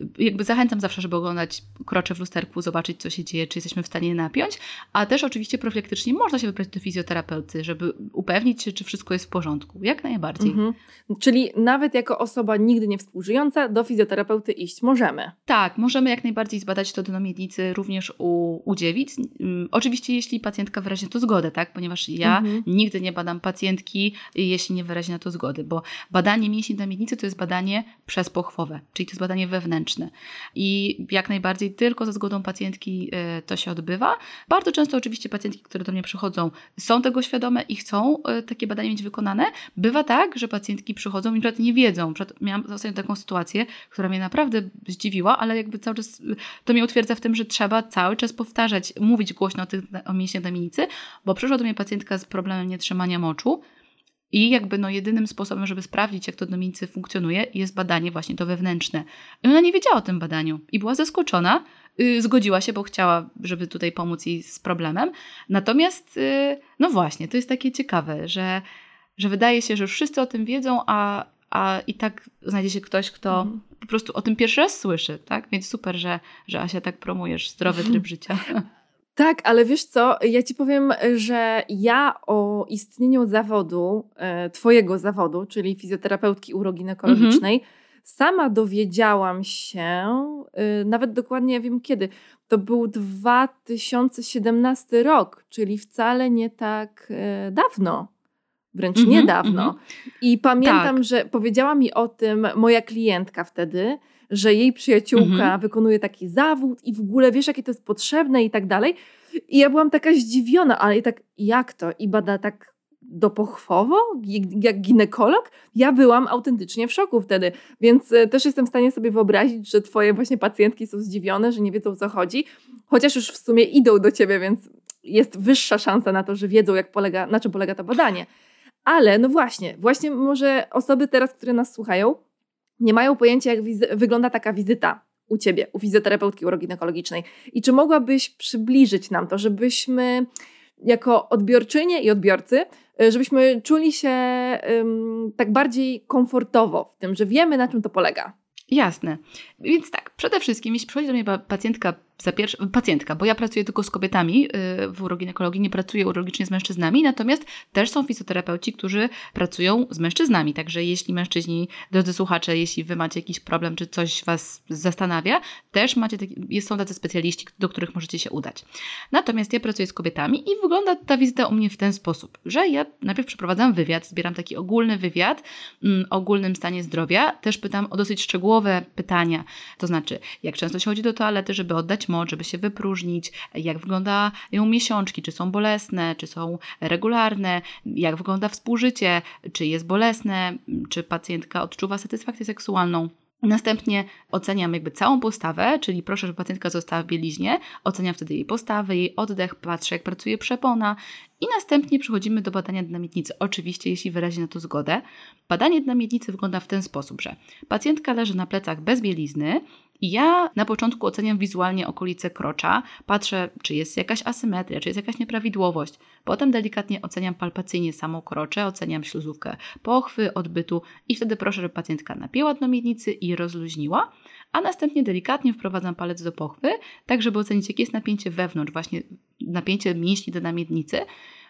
yy, jakby zachęcam zawsze, żeby oglądać krocze w lusterku, zobaczyć co się dzieje, czy jesteśmy w stanie napiąć, a też oczywiście profilaktycznie można się wybrać do fizjoterapeuty, żeby upewnić się, czy wszystko jest w porządku. Jak najbardziej. Mhm. Czyli nawet jako osoba nigdy nie współżyjąca do fizjoterapeuty iść możemy. Tak, możemy jak najbardziej zbadać to dno miednicy również u, u dziewic. Um, oczywiście jeśli pacjentka wyrazi na to zgodę, tak? Ponieważ ja mhm. nigdy nie badam pacjentki, jeśli nie wyrazi na to zgody, bo badanie mięśni na miednicy to jest badanie przezpochwowe, czyli to jest badanie wewnętrzne. I jak najbardziej tylko za zgodą pacjentki y, to się odbywa. Bardzo często oczywiście pacjentki, które do mnie przychodzą, są tego świadome i chcą y, takie badanie mieć wykonane. Bywa tak, że pacjentki przychodzą i nie wiedzą. Miałam ostatnio taką sytuację, która mnie naprawdę zdziwiła, ale jakby cały czas y, to mnie utwierdza w tym, że trzeba cały czas powtarzać, mówić głośno o tych o mięśniach miednicy, bo przyszła do mnie pacjentka z problemem nietrzymania moczu i jakby no jedynym sposobem, żeby sprawdzić, jak to do miednicy funkcjonuje, jest badanie właśnie to wewnętrzne. I ona nie wiedziała o tym badaniu i była zaskoczona, yy, zgodziła się, bo chciała, żeby tutaj pomóc jej z problemem. Natomiast, yy, no właśnie, to jest takie ciekawe, że, że wydaje się, że już wszyscy o tym wiedzą, a, a i tak znajdzie się ktoś, kto mhm. po prostu o tym pierwszy raz słyszy, tak? Więc super, że, że Asia tak promujesz zdrowy tryb życia. Tak, ale wiesz co, ja ci powiem, że ja o istnieniu zawodu, e, twojego zawodu, czyli fizjoterapeutki uroginekologicznej, mhm. sama dowiedziałam się, e, nawet dokładnie wiem kiedy. To był 2017 rok, czyli wcale nie tak e, dawno wręcz mm -hmm, niedawno. Mm -hmm. I pamiętam, tak. że powiedziała mi o tym moja klientka wtedy, że jej przyjaciółka mm -hmm. wykonuje taki zawód i w ogóle wiesz, jakie to jest potrzebne i tak dalej. I ja byłam taka zdziwiona, ale i tak, jak to? I bada tak dopochwowo, jak ginekolog? Ja byłam autentycznie w szoku wtedy, więc e, też jestem w stanie sobie wyobrazić, że twoje właśnie pacjentki są zdziwione, że nie wiedzą o co chodzi, chociaż już w sumie idą do ciebie, więc jest wyższa szansa na to, że wiedzą, jak polega, na czym polega to badanie. Ale no właśnie, właśnie może osoby teraz, które nas słuchają, nie mają pojęcia, jak wygląda taka wizyta u ciebie, u fizjoterapeutki uroginekologicznej. I czy mogłabyś przybliżyć nam to, żebyśmy jako odbiorczynie i odbiorcy, e, żebyśmy czuli się um, tak bardziej komfortowo w tym, że wiemy, na czym to polega? Jasne. Więc tak, przede wszystkim, jeśli przychodzi do mnie pacjentka za pacjentka, bo ja pracuję tylko z kobietami y, w uroginekologii, nie pracuję urologicznie z mężczyznami, natomiast też są fizjoterapeuci, którzy pracują z mężczyznami, także jeśli mężczyźni, drodzy słuchacze, jeśli wy macie jakiś problem, czy coś was zastanawia, też macie, taki, są tacy specjaliści, do których możecie się udać. Natomiast ja pracuję z kobietami i wygląda ta wizyta u mnie w ten sposób, że ja najpierw przeprowadzam wywiad, zbieram taki ogólny wywiad mm, o ogólnym stanie zdrowia, też pytam o dosyć szczegółowe pytania, to znaczy jak często się chodzi do toalety, żeby oddać moc, żeby się wypróżnić, jak wyglądają miesiączki, czy są bolesne, czy są regularne, jak wygląda współżycie, czy jest bolesne, czy pacjentka odczuwa satysfakcję seksualną. Następnie oceniam jakby całą postawę, czyli proszę, żeby pacjentka została w bieliźnie, oceniam wtedy jej postawę, jej oddech, patrzę jak pracuje przepona i następnie przechodzimy do badania dna miednicy. Oczywiście, jeśli wyrazi na to zgodę. Badanie dna miednicy wygląda w ten sposób, że pacjentka leży na plecach bez bielizny, ja na początku oceniam wizualnie okolice krocza, patrzę, czy jest jakaś asymetria, czy jest jakaś nieprawidłowość. Potem delikatnie oceniam palpacyjnie samo krocze, oceniam śluzówkę pochwy, odbytu i wtedy proszę, żeby pacjentka napięła dno miednicy i rozluźniła, a następnie delikatnie wprowadzam palec do pochwy, tak żeby ocenić, jakie jest napięcie wewnątrz, właśnie napięcie mięśni do miednicy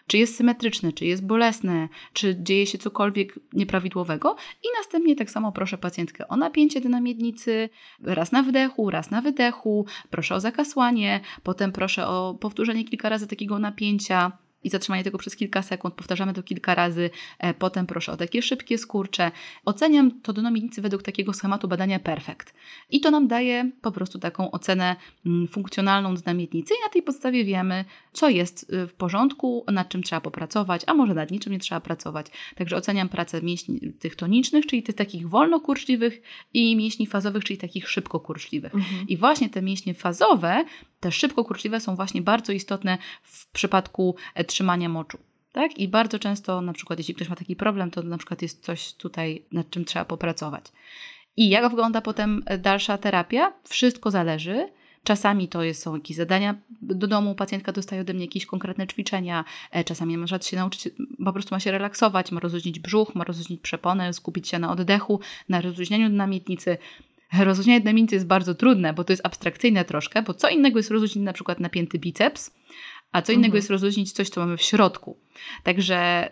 czy jest symetryczne, czy jest bolesne, czy dzieje się cokolwiek nieprawidłowego? I następnie tak samo proszę pacjentkę o napięcie na miednicy, raz na wdechu, raz na wydechu, proszę o zakasłanie, potem proszę o powtórzenie kilka razy takiego napięcia, i zatrzymanie tego przez kilka sekund, powtarzamy to kilka razy, e, potem proszę o takie szybkie skurcze. Oceniam to do miednicy według takiego schematu badania perfekt. I to nam daje po prostu taką ocenę mm, funkcjonalną dla miednicy i na tej podstawie wiemy, co jest y, w porządku, nad czym trzeba popracować, a może nad niczym nie trzeba pracować. Także oceniam pracę mięśni tych tonicznych, czyli tych takich wolnokurczliwych i mięśni fazowych, czyli takich szybko kurczliwych. Mhm. I właśnie te mięśnie fazowe, te szybko kurczliwe są właśnie bardzo istotne w przypadku e, trzymania moczu. Tak? I bardzo często, na przykład, jeśli ktoś ma taki problem, to na przykład jest coś tutaj, nad czym trzeba popracować. I jak wygląda potem e, dalsza terapia? Wszystko zależy Czasami to jest, są jakieś zadania do domu, pacjentka dostaje ode mnie jakieś konkretne ćwiczenia, e, czasami może się nauczyć, po prostu ma się relaksować, ma rozluźnić brzuch, ma rozluźnić przeponę, skupić się na oddechu, na rozluźnianiu namietnicy. Rozluźnianie namietnicy jest bardzo trudne, bo to jest abstrakcyjne troszkę, bo co innego jest rozluźnić na przykład napięty biceps, a co innego mhm. jest rozluźnić coś, co mamy w środku. Także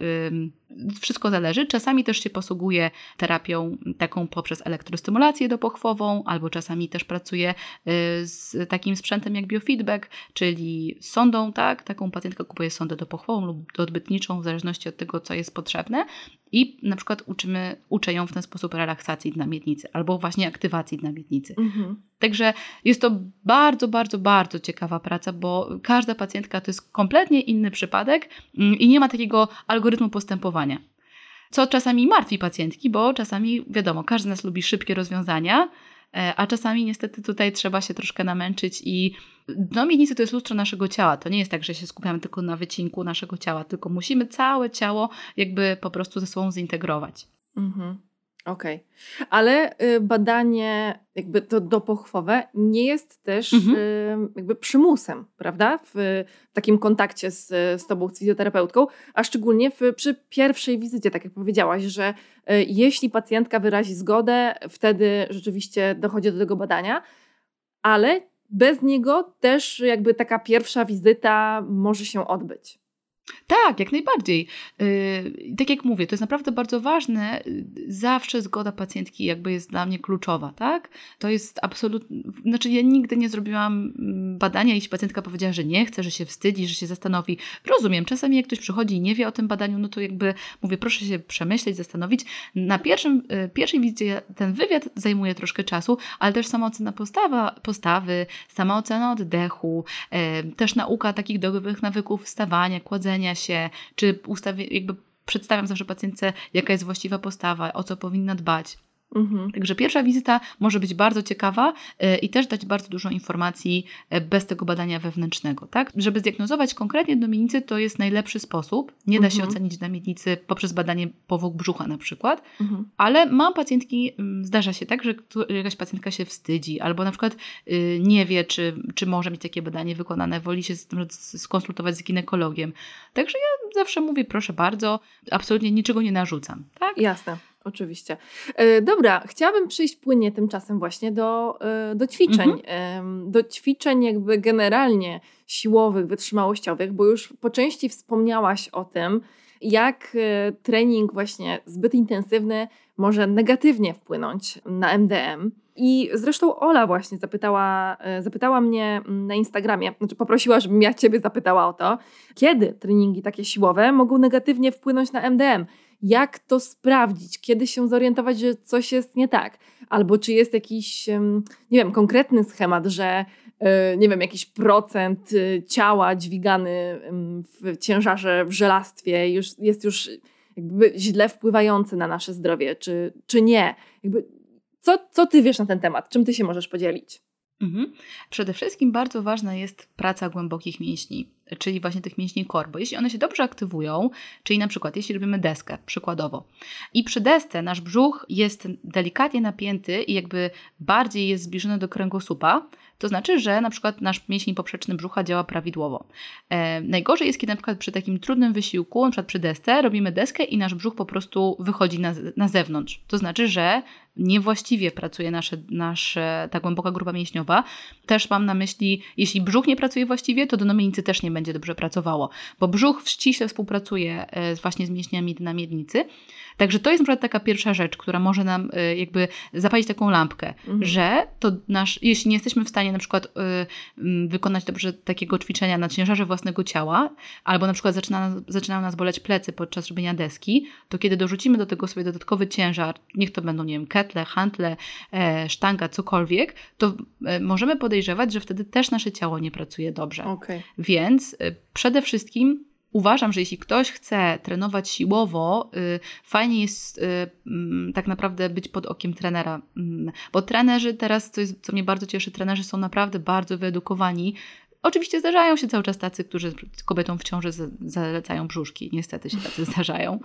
wszystko zależy. Czasami też się posługuje terapią taką poprzez elektrostymulację dopochwową, albo czasami też pracuję y, z takim sprzętem jak biofeedback, czyli sondą, tak? Taką pacjentka kupuje sondę dopochwową lub odbytniczą, w zależności od tego, co jest potrzebne. I na przykład uczymy, uczę ją w ten sposób relaksacji dla miednicy albo właśnie aktywacji dla miednicy. Mhm. Także jest to bardzo, bardzo, bardzo ciekawa praca, bo każda pacjentka to jest kompletnie inny przypadek mm, i nie ma takiego algorytmu postępowania. Co czasami martwi pacjentki, bo czasami, wiadomo, każdy z nas lubi szybkie rozwiązania, e, a czasami niestety tutaj trzeba się troszkę namęczyć i no miednicy to jest lustro naszego ciała. To nie jest tak, że się skupiamy tylko na wycinku naszego ciała, tylko musimy całe ciało jakby po prostu ze sobą zintegrować. Mhm. Okej, okay. ale y, badanie jakby to dopochwowe nie jest też mhm. y, jakby przymusem, prawda? W, w takim kontakcie z, z tobą, z fizjoterapeutką, a szczególnie w, przy pierwszej wizycie, tak jak powiedziałaś, że y, jeśli pacjentka wyrazi zgodę, wtedy rzeczywiście dochodzi do tego badania, ale bez niego też jakby taka pierwsza wizyta może się odbyć. Tak, jak najbardziej. Yy, tak jak mówię, to jest naprawdę bardzo ważne. Zawsze zgoda pacjentki jakby jest dla mnie kluczowa, tak? To jest absolutnie, znaczy ja nigdy nie zrobiłam mm, badania, jeśli pacjentka powiedziała, że nie chce, że się wstydzi, że się zastanowi. Rozumiem, czasami jak ktoś przychodzi i nie wie o tym badaniu, no to jakby mówię, proszę się przemyśleć, zastanowić. Na pierwszym, yy, pierwszej wizycie ten wywiad zajmuje troszkę czasu, ale też sama ocena postawa, postawy, sama ocena oddechu, też nauka takich dobowych nawyków wstawania, kładzenia, się, czy ustawię, jakby przedstawiam zawsze pacjentce, jaka jest właściwa postawa, o co powinna dbać. Mhm. Także pierwsza wizyta może być bardzo ciekawa yy, i też dać bardzo dużo informacji yy, bez tego badania wewnętrznego. Tak? Żeby zdiagnozować konkretnie do miednicy, to jest najlepszy sposób. Nie mhm. da się mhm. ocenić na miednicy poprzez badanie powłok brzucha na przykład, mhm. ale mam pacjentki, zdarza się tak, że jakaś pacjentka się wstydzi albo na przykład y, nie wie, czy, czy może mieć takie badanie wykonane, woli się skonsultować z ginekologiem. Także ja zawsze mówię, proszę bardzo, absolutnie niczego nie narzucam. Tak? Jasne. Oczywiście. E, dobra, chciałabym przejść płynnie tymczasem właśnie do, e, do ćwiczeń. Mhm. Do ćwiczeń jakby generalnie siłowych, wytrzymałościowych, bo już po części wspomniałaś o tym, jak e, trening właśnie zbyt intensywny może negatywnie wpłynąć na MDM. I zresztą Ola właśnie zapytała, zapytała mnie na Instagramie, znaczy poprosiła, żebym ja Ciebie zapytała o to, kiedy treningi takie siłowe mogą negatywnie wpłynąć na MDM jak to sprawdzić, kiedy się zorientować, że coś jest nie tak, albo czy jest jakiś, nie wiem, konkretny schemat, że e, nie wiem, jakiś procent y, ciała dźwigany w ciężarze, w żelastwie już, jest już jakby źle wpływający na nasze zdrowie, czy, czy nie. Jakby, co, co ty wiesz na ten temat? Czym ty się możesz podzielić? Mhm. Przede wszystkim bardzo ważna jest praca głębokich mięśni, czyli właśnie tych mięśni kor, bo jeśli one się dobrze aktywują, czyli na przykład jeśli robimy deskę, przykładowo, i przy desce nasz brzuch jest delikatnie napięty i jakby bardziej jest zbliżony do kręgosłupa, to znaczy, że na przykład nasz mięsień poprzeczny brzucha działa prawidłowo. E, najgorzej jest, kiedy na przykład przy takim trudnym wysiłku, na przykład przy desce, robimy deskę i nasz brzuch po prostu wychodzi na, na zewnątrz. To znaczy, że niewłaściwie pracuje nasze, nasze, ta głęboka grupa mięśniowa. Też mam na myśli, jeśli brzuch nie pracuje właściwie, to do namiednicy też nie będzie dobrze pracowało, bo brzuch ściśle współpracuje e, właśnie z mięśniami na miednicy. Także to jest na przykład taka pierwsza rzecz, która może nam e, jakby zapalić taką lampkę, mhm. że to nasz, jeśli nie jesteśmy w stanie na przykład y, wykonać dobrze takiego ćwiczenia na ciężarze własnego ciała, albo na przykład zaczyna, zaczynają nas boleć plecy podczas robienia deski, to kiedy dorzucimy do tego sobie dodatkowy ciężar, niech to będą, nie wiem, ketle, hantle, e, sztanga, cokolwiek, to e, możemy podejrzewać, że wtedy też nasze ciało nie pracuje dobrze. Okay. Więc e, przede wszystkim uważam, że jeśli ktoś chce trenować siłowo, y, fajnie jest y, mm, tak naprawdę być pod okiem trenera. Mm, bo trenerzy teraz, co, jest, co mnie bardzo cieszy, trenerzy są naprawdę bardzo wyedukowani. Oczywiście zdarzają się cały czas tacy, którzy kobietom w ciąży zalecają brzuszki. Niestety się tacy zdarzają.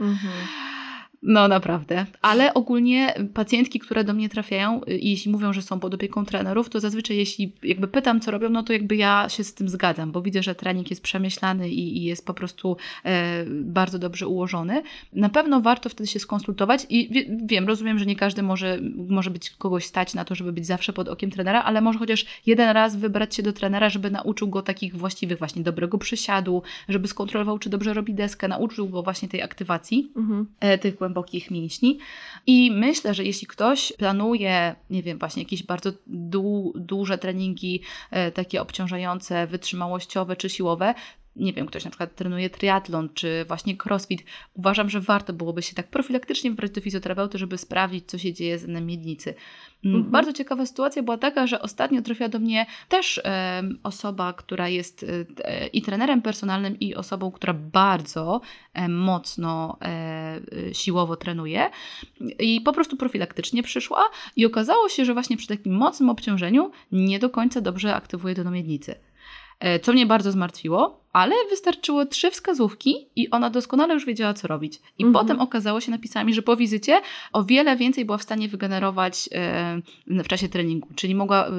No naprawdę. Ale ogólnie pacjentki, które do mnie trafiają, y, jeśli mówią, że są pod opieką trenerów, to zazwyczaj jeśli jakby pytam, co robią, no to jakby ja się z tym zgadzam, bo widzę, że trening jest przemyślany i, i jest po prostu e, bardzo dobrze ułożony. Na pewno warto wtedy się skonsultować i wie, wiem, rozumiem, że nie każdy może, może być kogoś stać na to, żeby być zawsze pod okiem trenera, ale może chociaż jeden raz wybrać się do trenera, żeby nauczył go takich właściwych właśnie dobrego przysiadu, żeby skontrolował, czy dobrze robi deskę, nauczył go właśnie tej aktywacji mhm. e, tych głębokich mięśni. I myślę, że jeśli ktoś planuje, nie wiem, właśnie jakieś bardzo du duże treningi, e, takie obciążające, wytrzymałościowe czy siłowe, nie wiem, ktoś na przykład trenuje triatlon czy właśnie crossfit, uważam, że warto byłoby się tak profilaktycznie wybrać do fizjoterapeuty, żeby sprawdzić, co się dzieje z miednicy. Mm, mhm. Bardzo ciekawa sytuacja była taka, że ostatnio trafiła do mnie też e, osoba, która jest e, i trenerem personalnym, i osobą, która bardzo e, mocno e, siłowo trenuje. I po prostu profilaktycznie przyszła i okazało się, że właśnie przy takim mocnym obciążeniu nie do końca dobrze aktywuje do miednicy. E, co mnie bardzo zmartwiło, ale wystarczyło trzy wskazówki i ona doskonale już wiedziała, co robić. I mhm. potem okazało się, napisała mi, że po wizycie o wiele więcej była w stanie wygenerować e, w czasie treningu, czyli mogła e,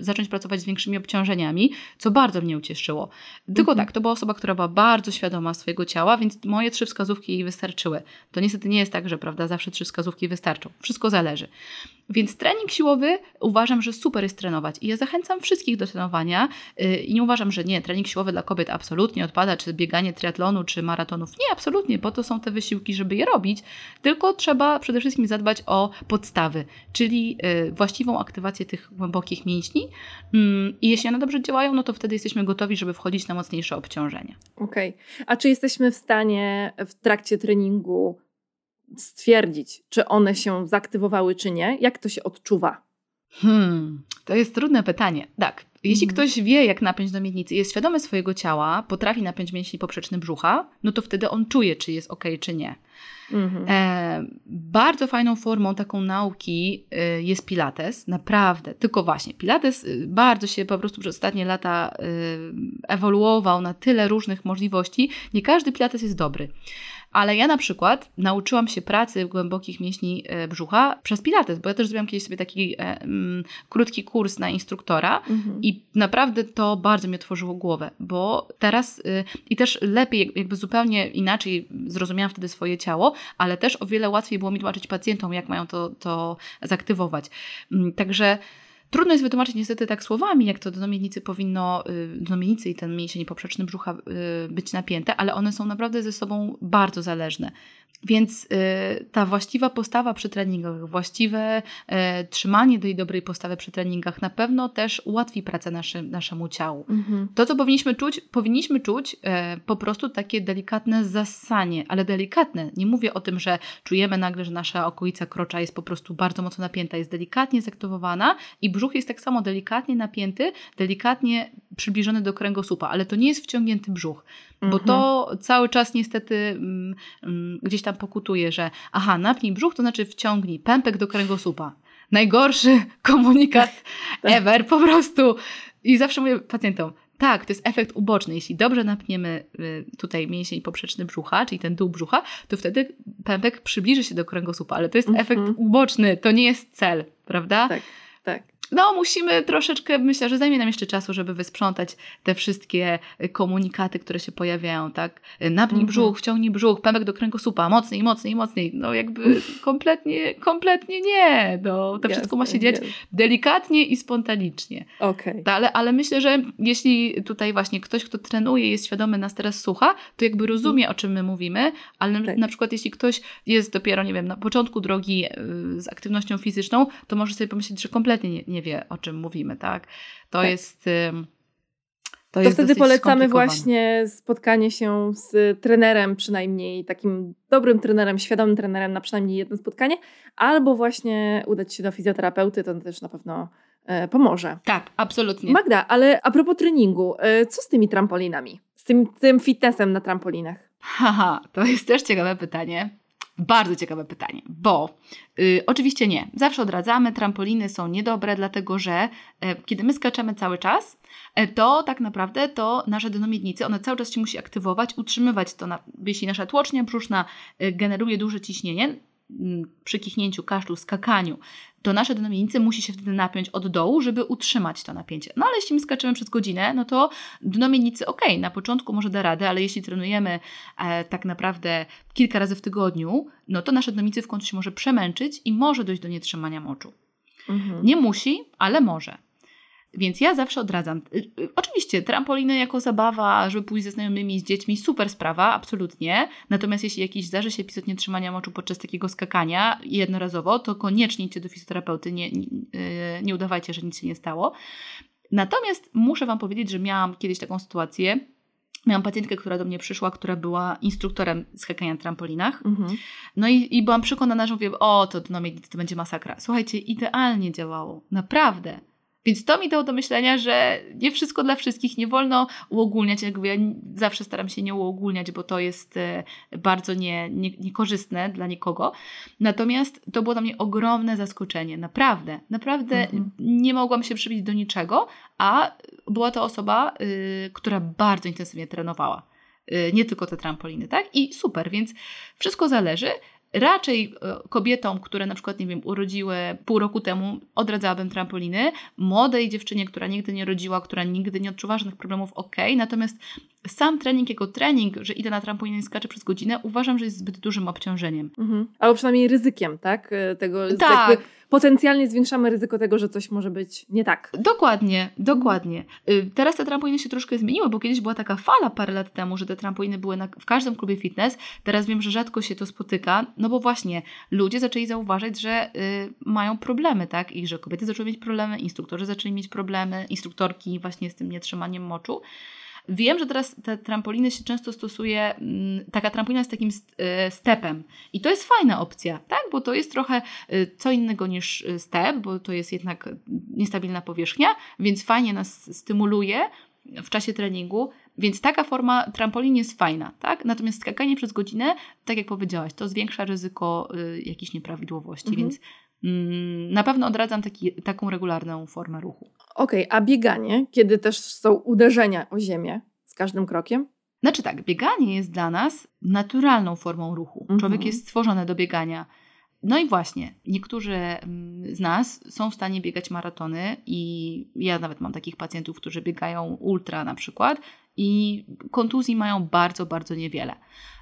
zacząć pracować z większymi obciążeniami, co bardzo mnie ucieszyło. Tylko mhm. tak, to była osoba, która była bardzo świadoma swojego ciała, więc moje trzy wskazówki jej wystarczyły. To niestety nie jest tak, że prawda, zawsze trzy wskazówki wystarczą. Wszystko zależy. Więc trening siłowy uważam, że super jest trenować i ja zachęcam wszystkich do trenowania i nie uważam, że nie, trening siłowy dla kobiet absolutnie odpada, czy bieganie triatlonu, czy maratonów. Nie, absolutnie, po to są te wysiłki, żeby je robić, tylko trzeba przede wszystkim zadbać o podstawy, czyli y, właściwą aktywację tych głębokich mięśni mm, i jeśli one dobrze działają, no to wtedy jesteśmy gotowi, żeby wchodzić na mocniejsze obciążenie. Okej, okay. a czy jesteśmy w stanie w trakcie treningu stwierdzić, czy one się zaktywowały, czy nie? Jak to się odczuwa? Hmm, to jest trudne pytanie. Tak, jeśli mhm. ktoś wie, jak napiąć do miednicy, jest świadomy swojego ciała, potrafi napiąć mięsień poprzeczny brzucha, no to wtedy on czuje, czy jest ok, czy nie. Mhm. E, bardzo fajną formą taką nauki y, jest Pilates, naprawdę. Tylko właśnie, Pilates y, bardzo się po prostu przez ostatnie lata y, ewoluował na tyle różnych możliwości. Nie każdy Pilates jest dobry. Ale ja na przykład nauczyłam się pracy głębokich mięśni e, brzucha przez Pilates, bo ja też zrobiłam kiedyś sobie taki e, mm, krótki kurs na instruktora mhm. i naprawdę to bardzo mi otworzyło głowę, bo teraz y, i też lepiej, jakby zupełnie inaczej zrozumiałam wtedy swoje ciało, ale też o wiele łatwiej było mi tłumaczyć pacjentom, jak mają to, to zaktywować. Mm, także Trudno jest wytłumaczyć niestety tak słowami, jak to do miednicy powinno, y, do miednicy i ten mięsień poprzeczny brzucha y, być napięte, ale one są naprawdę ze sobą bardzo zależne. Więc y, ta właściwa postawa przy treningach, właściwe y, trzymanie tej dobrej postawy przy treningach na pewno też ułatwi pracę naszy, naszemu ciału. Mhm. To, co powinniśmy czuć, powinniśmy czuć y, po prostu takie delikatne zassanie, ale delikatne. Nie mówię o tym, że czujemy nagle, że nasza okolica krocza jest po prostu bardzo mocno napięta, jest delikatnie zaktywowana i brzuch jest tak samo delikatnie napięty, delikatnie przybliżony do kręgosłupa, ale to nie jest wciągnięty brzuch, bo mhm. to cały czas niestety mm, mm, gdzieś tam pokutuje, że aha, napnij brzuch, to znaczy wciągnij pępek do kręgosłupa. Najgorszy komunikat tak. ever, po prostu. I zawsze mówię pacjentom, tak, to jest efekt uboczny. Jeśli dobrze napniemy y, tutaj mięsień poprzeczny brzucha, czyli ten dół brzucha, to wtedy pępek przybliży się do kręgosłupa, ale to jest efekt mhm. uboczny, to nie jest cel, prawda? Tak, tak no musimy troszeczkę, myślę, że zajmie nam jeszcze czasu, żeby wysprzątać te wszystkie komunikaty, które się pojawiają, tak? Napnij -hmm. brzuch, wciągnij brzuch, pępek do kręgosłupa, mocniej, mocniej, mocniej. No jakby kompletnie, kompletnie nie. No, to wszystko ma się dziać delikatnie i spontanicznie. Okay. Ale, ale myślę, że jeśli tutaj właśnie ktoś, kto trenuje, jest świadomy, nas teraz słucha, to jakby rozumie, o czym my mówimy, ale tak. na przykład jeśli ktoś jest dopiero, nie wiem, na początku drogi y, z aktywnością fizyczną, to może sobie pomyśleć, że kompletnie nie, nie wie, o czym mówimy, tak? To tak. jest. To, to jest wtedy polecamy właśnie spotkanie się z trenerem, przynajmniej takim dobrym trenerem, świadomym trenerem na przynajmniej jedno spotkanie, albo właśnie udać się do fizjoterapeuty, to też na pewno e, pomoże. Tak, absolutnie. Magda, ale a propos treningu, e, co z tymi trampolinami? Z tym, tym fitnessem na trampolinach? Haha, to jest też ciekawe pytanie. Bardzo ciekawe pytanie, bo y, oczywiście nie. Zawsze odradzamy, trampoliny są niedobre, dlatego że y, kiedy my skaczemy cały czas, y, to tak naprawdę to nasze dno miednicy, one cały czas się musi aktywować, utrzymywać to, na, jeśli nasza tłocznia brzuszna generuje duże ciśnienie, mm, przy kichnięciu, kaszlu, skakaniu, to nasze dno miednicy musi się wtedy napiąć od dołu, żeby utrzymać to napięcie. No ale jeśli my skaczemy przez godzinę, no to dno miednicy ok, na początku może da radę, ale jeśli trenujemy e, tak naprawdę kilka razy w tygodniu, no to nasze dno miednicy w końcu się może przemęczyć i może dojść do nietrzymania moczu. Mhm. Nie musi, ale może. Więc ja zawsze odradzam. Y, y, oczywiście, trampoliny jako zabawa, żeby pójść ze znajomymi, z dziećmi, super sprawa, absolutnie. Natomiast jeśli jakiś zdarzy się epizod nietrzymania moczu podczas takiego skakania jednorazowo, to koniecznie idźcie do fizjoterapeuty, nie, nie, y, nie udawajcie, że nic się nie stało. Natomiast muszę Wam powiedzieć, że miałam kiedyś taką sytuację, Miałam pacjentkę, która do mnie przyszła, która była instruktorem skakania na trampolinach. Mhm. No i, i byłam przekonana, że mówię, o, to, no, to będzie masakra. Słuchajcie, idealnie działało. Naprawdę. Więc to mi dało do myślenia, że nie wszystko dla wszystkich, nie wolno uogólniać. Jakby ja zawsze staram się nie uogólniać, bo to jest e, bardzo nie, nie, niekorzystne dla nikogo. Natomiast to było dla mnie ogromne zaskoczenie. Naprawdę, naprawdę mhm. nie mogłam się przybić do niczego, a była to osoba, y, która bardzo intensywnie trenowała y, nie tylko te trampoliny, tak? I super, więc wszystko zależy. Raczej e, kobietom, które na przykład, nie wiem, urodziły pół roku temu, odradzałabym trampoliny. Młodej dziewczynie, która nigdy nie rodziła, która nigdy nie odczuwa żadnych problemów, ok. Natomiast sam trening jako trening, że idę na trampolinę i skaczę przez godzinę, uważam, że jest zbyt dużym obciążeniem. Mhm. Albo przynajmniej ryzykiem, tak? E, tego, tak. Potencjalnie zwiększamy ryzyko tego, że coś może być nie tak. Dokładnie, dokładnie. Y, teraz te trampoliny się troszkę zmieniły, bo kiedyś była taka fala parę lat temu, że te trampoliny były na, w każdym klubie fitness. Teraz wiem, że rzadko się to spotyka, no bo właśnie ludzie zaczęli zauważyć, że y, mają problemy, tak? I że kobiety zaczęły mieć problemy, instruktorzy zaczęli mieć problemy, instruktorki właśnie z tym nietrzymaniem moczu. Wiem, że teraz te trampoliny się często stosuje, mm, taka trampolina z takim e, stepem i to jest fajna opcja, tak? Bo to jest trochę e, co innego niż e, step, bo to jest jednak niestabilna powierzchnia, więc fajnie nas stymuluje w czasie treningu, więc taka forma trampolin jest fajna, tak? Natomiast skakanie przez godzinę, tak jak powiedziałaś, to zwiększa ryzyko y, jakichś nieprawidłowości, mhm. więc mm, na pewno odradzam taki, taką regularną formę ruchu. Okej, okay, a bieganie, kiedy też są uderzenia o ziemię z każdym krokiem? Znaczy tak, bieganie jest dla nas naturalną formą ruchu. Mhm. Człowiek jest stworzony do biegania. No i właśnie, niektórzy mm, z nas są w stanie biegać maratony i ja nawet mam takich pacjentów, którzy biegają ultra na przykład i kontuzji mają bardzo, bardzo niewiele.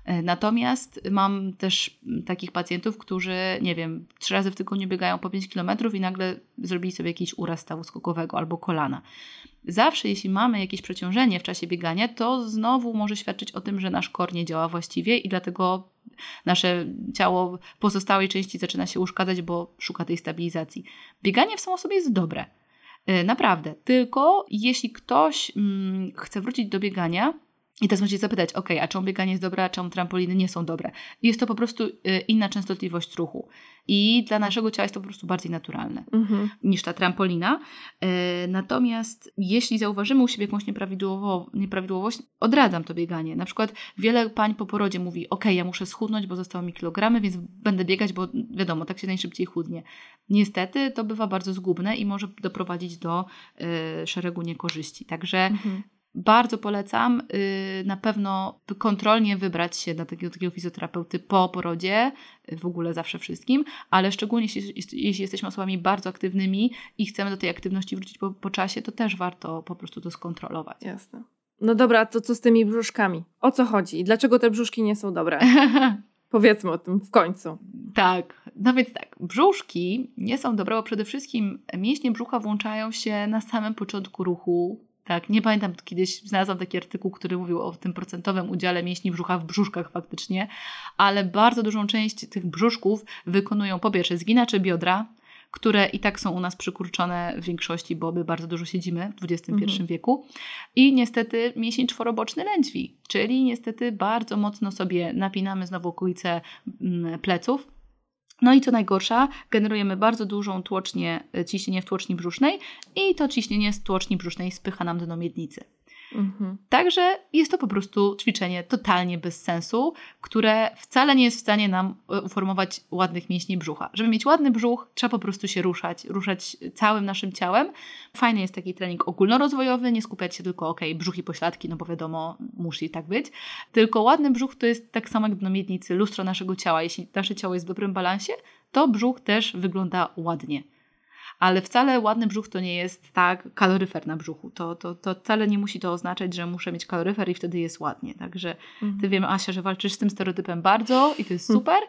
E, natomiast mam też takich pacjentów, którzy, nie wiem, trzy razy w tygodniu biegają po 5 km i nagle zrobili sobie jakiś uraz stawu skokowego albo kolana. Zawsze, jeśli mamy jakieś przeciążenie w czasie biegania, to znowu może świadczyć o tym, że nasz kor nie działa właściwie i dlatego nasze ciało pozostałej części zaczyna się uszkadzać, bo szuka tej stabilizacji. Bieganie w samo sobie jest dobre. E, naprawdę. Tylko jeśli ktoś mm, chce wrócić do biegania, i teraz możecie zapytać, ok, a czemu bieganie jest dobre, a czemu trampoliny nie są dobre? Jest to po prostu y, inna częstotliwość ruchu. I dla naszego ciała jest to po prostu bardziej naturalne mhm. niż ta trampolina. Y, natomiast jeśli zauważymy u siebie jakąś nieprawidłowość, odradzam to bieganie. Na przykład wiele pań po porodzie mówi, ok, ja muszę schudnąć, bo zostały mi kilogramy, więc będę biegać, bo wiadomo, tak się najszybciej chudnie. Niestety to bywa bardzo zgubne i może doprowadzić do y, szeregu niekorzyści. Także mhm bardzo polecam y, na pewno kontrolnie wybrać się do takiego, takiego fizjoterapeuty po porodzie, w ogóle zawsze wszystkim, ale szczególnie jeśli, jeśli jesteśmy osobami bardzo aktywnymi i chcemy do tej aktywności wrócić po, po czasie, to też warto po prostu to skontrolować. Jasne. No dobra, to co z tymi brzuszkami? O co chodzi? I dlaczego te brzuszki nie są dobre? Powiedzmy o tym w końcu. Tak, no więc tak, brzuszki nie są dobre, bo przede wszystkim mięśnie brzucha włączają się na samym początku ruchu tak, nie pamiętam, kiedyś znalazłam taki artykuł, który mówił o tym procentowym udziale mięśni brzucha w brzuszkach faktycznie, ale bardzo dużą część tych brzuszków wykonują po pierwsze zginacze biodra, które i tak są u nas przykurczone w większości, bo my bardzo dużo siedzimy w XXI mhm. wieku. I niestety mięsień czworoboczny lędźwi, czyli niestety bardzo mocno sobie napinamy znowu okolice mm, pleców, no i co najgorsza, generujemy bardzo dużą tłocznię, e, ciśnienie w tłoczni brzusznej i to ciśnienie z tłoczni brzusznej spycha nam dno miednicy. Mhm. Także jest to po prostu ćwiczenie totalnie bez sensu, które wcale nie jest w stanie nam e, uformować ładnych mięśni brzucha. Żeby mieć ładny brzuch, trzeba po prostu się ruszać, ruszać całym naszym ciałem. Fajny jest taki trening ogólnorozwojowy, nie skupiać się tylko, ok, brzuch i pośladki, no bo wiadomo, musi tak być. Tylko ładny brzuch to jest tak samo jak na miednicy, lustro naszego ciała. Jeśli nasze ciało jest w dobrym balansie, to brzuch też wygląda ładnie ale wcale ładny brzuch to nie jest tak kaloryfer na brzuchu. To, to, to wcale nie musi to oznaczać, że muszę mieć kaloryfer i wtedy jest ładnie. Także mhm. ty wiem, Asia, że walczysz z tym stereotypem bardzo i to jest super.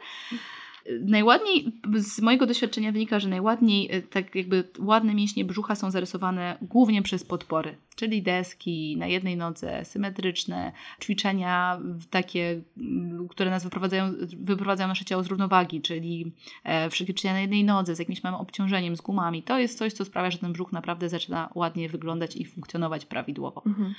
Najładniej, z mojego doświadczenia wynika, że najładniej, e, tak jakby ładne mięśnie brzucha są zarysowane głównie przez podpory, czyli deski na jednej nodze, symetryczne, ćwiczenia takie, które nas wyprowadzają, wyprowadzają nasze ciało z równowagi, czyli e, wszystkie ćwiczenia na jednej nodze z jakimś małym obciążeniem, z gumami. To jest coś, co sprawia, że ten brzuch naprawdę zaczyna ładnie wyglądać i funkcjonować prawidłowo. Mhm.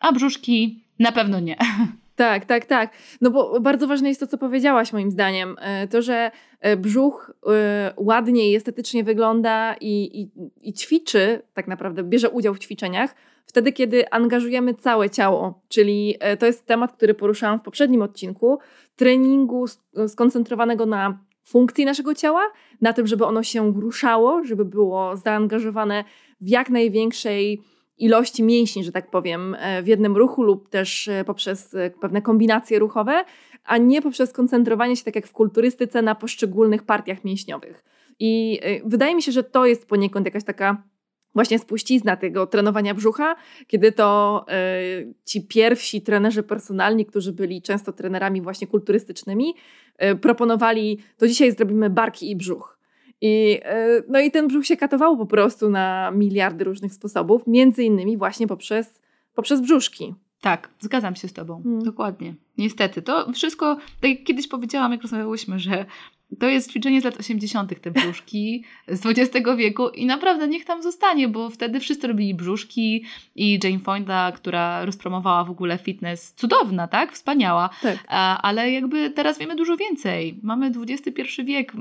A brzuszki na pewno nie. Tak, tak, tak. No bo bardzo ważne jest to, co powiedziałaś moim zdaniem. E, to, że e, brzuch e, ładnie i estetycznie wygląda i, i, i ćwiczy, tak naprawdę bierze udział w ćwiczeniach, wtedy, kiedy angażujemy całe ciało. Czyli to jest temat, który poruszałam w poprzednim odcinku, treningu skoncentrowanego na funkcji naszego ciała, na tym, żeby ono się ruszało, żeby było zaangażowane w jak największej ilości mięśni, że tak powiem, e, w jednym ruchu lub też e, poprzez e, pewne kombinacje ruchowe, a nie poprzez koncentrowanie się, tak jak w kulturystyce, na poszczególnych partiach mięśniowych. I wydaje mi się, że to jest poniekąd jakaś taka właśnie spuścizna tego trenowania brzucha, kiedy to ci pierwsi trenerzy personalni, którzy byli często trenerami właśnie kulturystycznymi, proponowali, to dzisiaj zrobimy barki i brzuch. I, e, no i ten brzuch się katował po prostu na miliardy różnych sposobów, między innymi właśnie poprzez, poprzez brzuszki. Tak, zgadzam się z Tobą. Hmm. Dokładnie. Niestety. To wszystko, tak jak kiedyś powiedziałam, jak rozmawiałyśmy, że to jest ćwiczenie z lat 80., te brzuszki z XX wieku i naprawdę niech tam zostanie, bo wtedy wszyscy robili brzuszki i Jane Fonda, która rozpromowała w ogóle fitness, cudowna, tak? Wspaniała. Tak. Ale jakby teraz wiemy dużo więcej. Mamy XXI wiek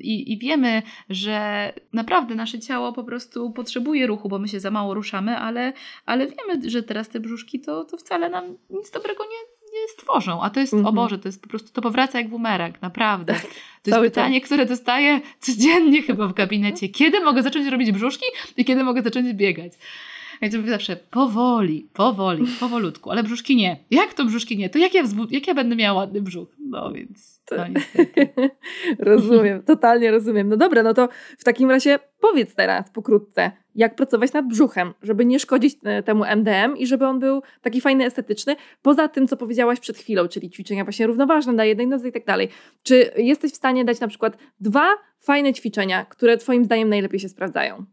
i, i wiemy, że naprawdę nasze ciało po prostu potrzebuje ruchu, bo my się za mało ruszamy, ale, ale wiemy, że teraz te brzuszki to, to wcale nam nic dobrego nie stworzą. A to jest, -hmm. o mhm. Boże, to jest po prostu, to powraca jak bumerang, naprawdę. Tak, to jest pytanie, czas. które dostaję codziennie chyba w gabinecie. Kiedy mogę zacząć robić brzuszki i kiedy mogę zacząć biegać? Więc mówię zawsze powoli, powoli, powolutku, ale brzuszki nie. Jak to brzuszki nie? To jak ja, jak ja będę miała ładny brzuch? No więc no rozumiem, totalnie rozumiem. No dobra, no to w takim razie powiedz teraz pokrótce, jak pracować nad brzuchem, żeby nie szkodzić e, temu MDM i żeby on był taki fajny, estetyczny, poza tym, co powiedziałaś przed chwilą, czyli ćwiczenia właśnie równoważne na jednej nodze i tak dalej. Czy jesteś w stanie dać na przykład dwa fajne ćwiczenia, które twoim zdaniem najlepiej się sprawdzają?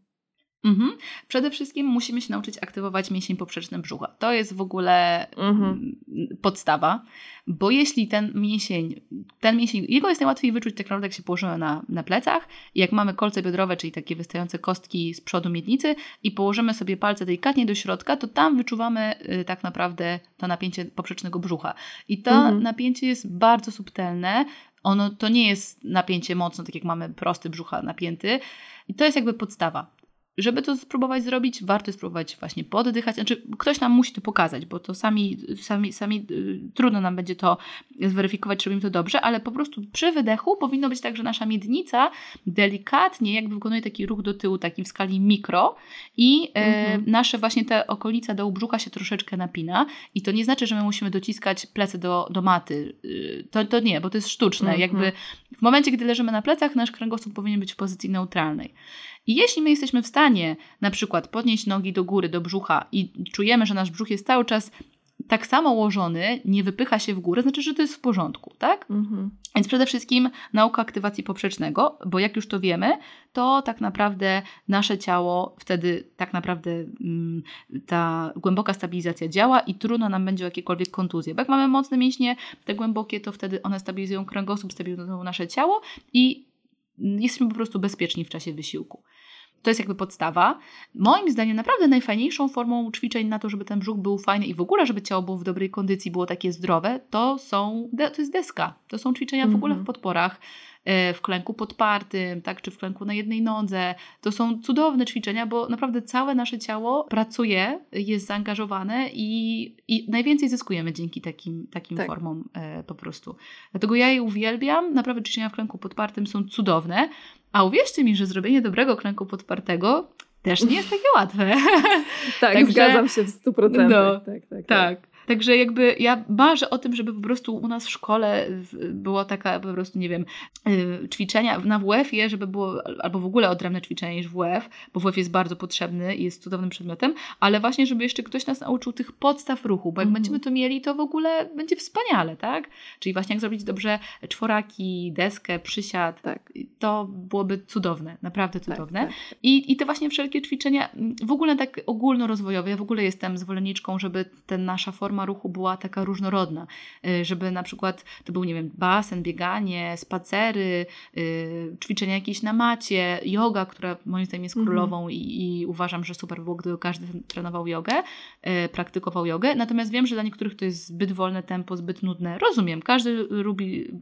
Mhm. Przede wszystkim musimy się nauczyć aktywować mięsień poprzeczny brzucha. To jest w ogóle mhm. podstawa, bo jeśli ten mięsień, ten mięsień, jego jest najłatwiej wyczuć tak naprawdę jak się położymy na, na plecach i jak mamy kolce biodrowe, czyli takie wystające kostki z przodu miednicy i położymy sobie palce delikatnie do środka, to tam wyczuwamy y, tak naprawdę to napięcie poprzecznego brzucha. I to mhm. napięcie jest bardzo subtelne, ono to nie jest napięcie mocno, tak jak mamy prosty brzucha napięty. I to jest jakby podstawa żeby to spróbować zrobić, warto spróbować właśnie poddychać. Znaczy, ktoś nam musi to pokazać, bo to sami, sami, sami y, trudno nam będzie to zweryfikować, czy robimy to dobrze, ale po prostu przy wydechu powinno być tak, że nasza miednica delikatnie jakby wykonuje taki ruch do tyłu, taki w skali mikro i y, mhm. nasze właśnie te okolica do brzucha się troszeczkę napina i to nie znaczy, że my musimy dociskać plecy do, do maty. Y, to, to nie, bo to jest sztuczne. Mhm. Jakby w momencie, gdy leżymy na plecach, nasz kręgosłup powinien być w pozycji neutralnej. I jeśli my jesteśmy w stanie na przykład podnieść nogi do góry, do brzucha i czujemy, że nasz brzuch jest cały czas tak samo ułożony, nie wypycha się w górę, znaczy, że to jest w porządku, tak? Mhm. Więc przede wszystkim nauka aktywacji poprzecznego, bo jak już to wiemy, to tak naprawdę nasze ciało wtedy tak naprawdę mm, ta głęboka stabilizacja działa i trudno nam będzie o jakiekolwiek kontuzje. Bo jak mamy mocne mięśnie, te głębokie, to wtedy one stabilizują kręgosłup, stabilizują nasze ciało i jesteśmy po prostu bezpieczni w czasie wysiłku. To jest jakby podstawa. Moim zdaniem naprawdę najfajniejszą formą ćwiczeń na to, żeby ten brzuch był fajny i w ogóle, żeby ciało było w dobrej kondycji, było takie zdrowe, to są, to jest deska. To są ćwiczenia w ogóle w mhm. podporach. W klęku podpartym, tak, czy w klęku na jednej nodze. To są cudowne ćwiczenia, bo naprawdę całe nasze ciało pracuje, jest zaangażowane i, i najwięcej zyskujemy dzięki takim, takim tak. formom e, po prostu. Dlatego ja je uwielbiam, naprawdę ćwiczenia w klęku podpartym są cudowne, a uwierzcie mi, że zrobienie dobrego klęku podpartego też nie jest takie łatwe. tak, Także, zgadzam się w 100%. No, tak, tak, tak. tak. Także jakby ja marzę o tym, żeby po prostu u nas w szkole było taka po prostu, nie wiem, y, ćwiczenia na WF-ie, żeby było, albo w ogóle odrębne ćwiczenie niż WF, bo WF jest bardzo potrzebny i jest cudownym przedmiotem, ale właśnie, żeby jeszcze ktoś nas nauczył tych podstaw ruchu, bo jak mm będziemy to mieli, to w ogóle będzie wspaniale, tak? Czyli właśnie jak zrobić dobrze czworaki, deskę, przysiad, tak. to byłoby cudowne, naprawdę tak, cudowne. Tak, tak, I, I te właśnie wszelkie ćwiczenia, w ogóle tak ogólnorozwojowe, ja w ogóle jestem zwolenniczką, żeby ten nasza forma forma ruchu była taka różnorodna, y, żeby na przykład to był, nie wiem, basen, bieganie, spacery, y, ćwiczenia jakieś na macie, yoga, która moim zdaniem jest mhm. królową mhm. i, i, uważam, że super było, gdyby każdy trenował jogę, y, praktykował jogę. Natomiast wiem, że dla niektórych to jest zbyt wolne tempo, zbyt nudne. Rozumiem, każdy lubi,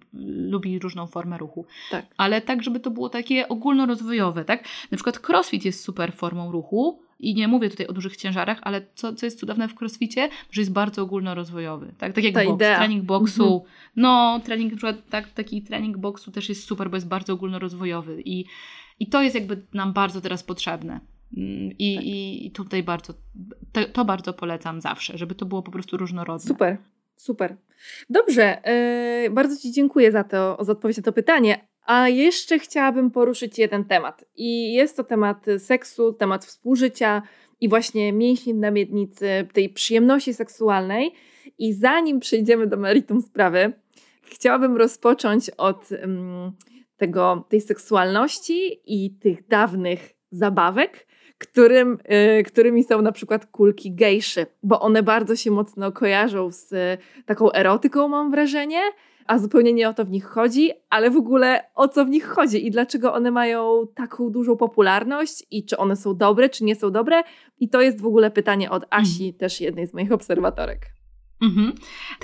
lubi różną formę ruchu. Tak. Ale tak, żeby to było takie ogólnorozwojowe, tak? Na przykład crossfit jest super formą ruchu, i nie mówię tutaj o dużych ciężarach, ale co, co jest cudowne w crossficie, że jest bardzo ogólnorozwojowy. Tak, tak jak box, trening boksu. Mhm. No, trening, na przykład tak, taki trening boksu też jest super, bo jest bardzo ogólnorozwojowy i, i to jest jakby nam bardzo teraz potrzebne. Mm, I, tak. i tutaj bardzo, to, to, bardzo polecam zawsze, żeby to było po prostu różnorodne. Super, super. Dobrze, yy, bardzo Ci dziękuję za to, za odpowiedź na to pytanie. A jeszcze chciałabym poruszyć jeden temat. I jest to temat seksu, temat współżycia i właśnie mięśni na miednicy, tej przyjemności seksualnej. I zanim przejdziemy do meritum sprawy, chciałabym rozpocząć od um, tego, tej seksualności i tych dawnych zabawek, którym, y, którymi są na przykład kulki gejszy, bo one bardzo się mocno kojarzą z y, taką erotyką, mam wrażenie a zupełnie nie o to w nich chodzi, ale w ogóle o co w nich chodzi i dlaczego one mają taką dużą popularność i czy one są dobre, czy nie są dobre. I to jest w ogóle pytanie od Asi, mm. też jednej z moich obserwatorek. Mhm.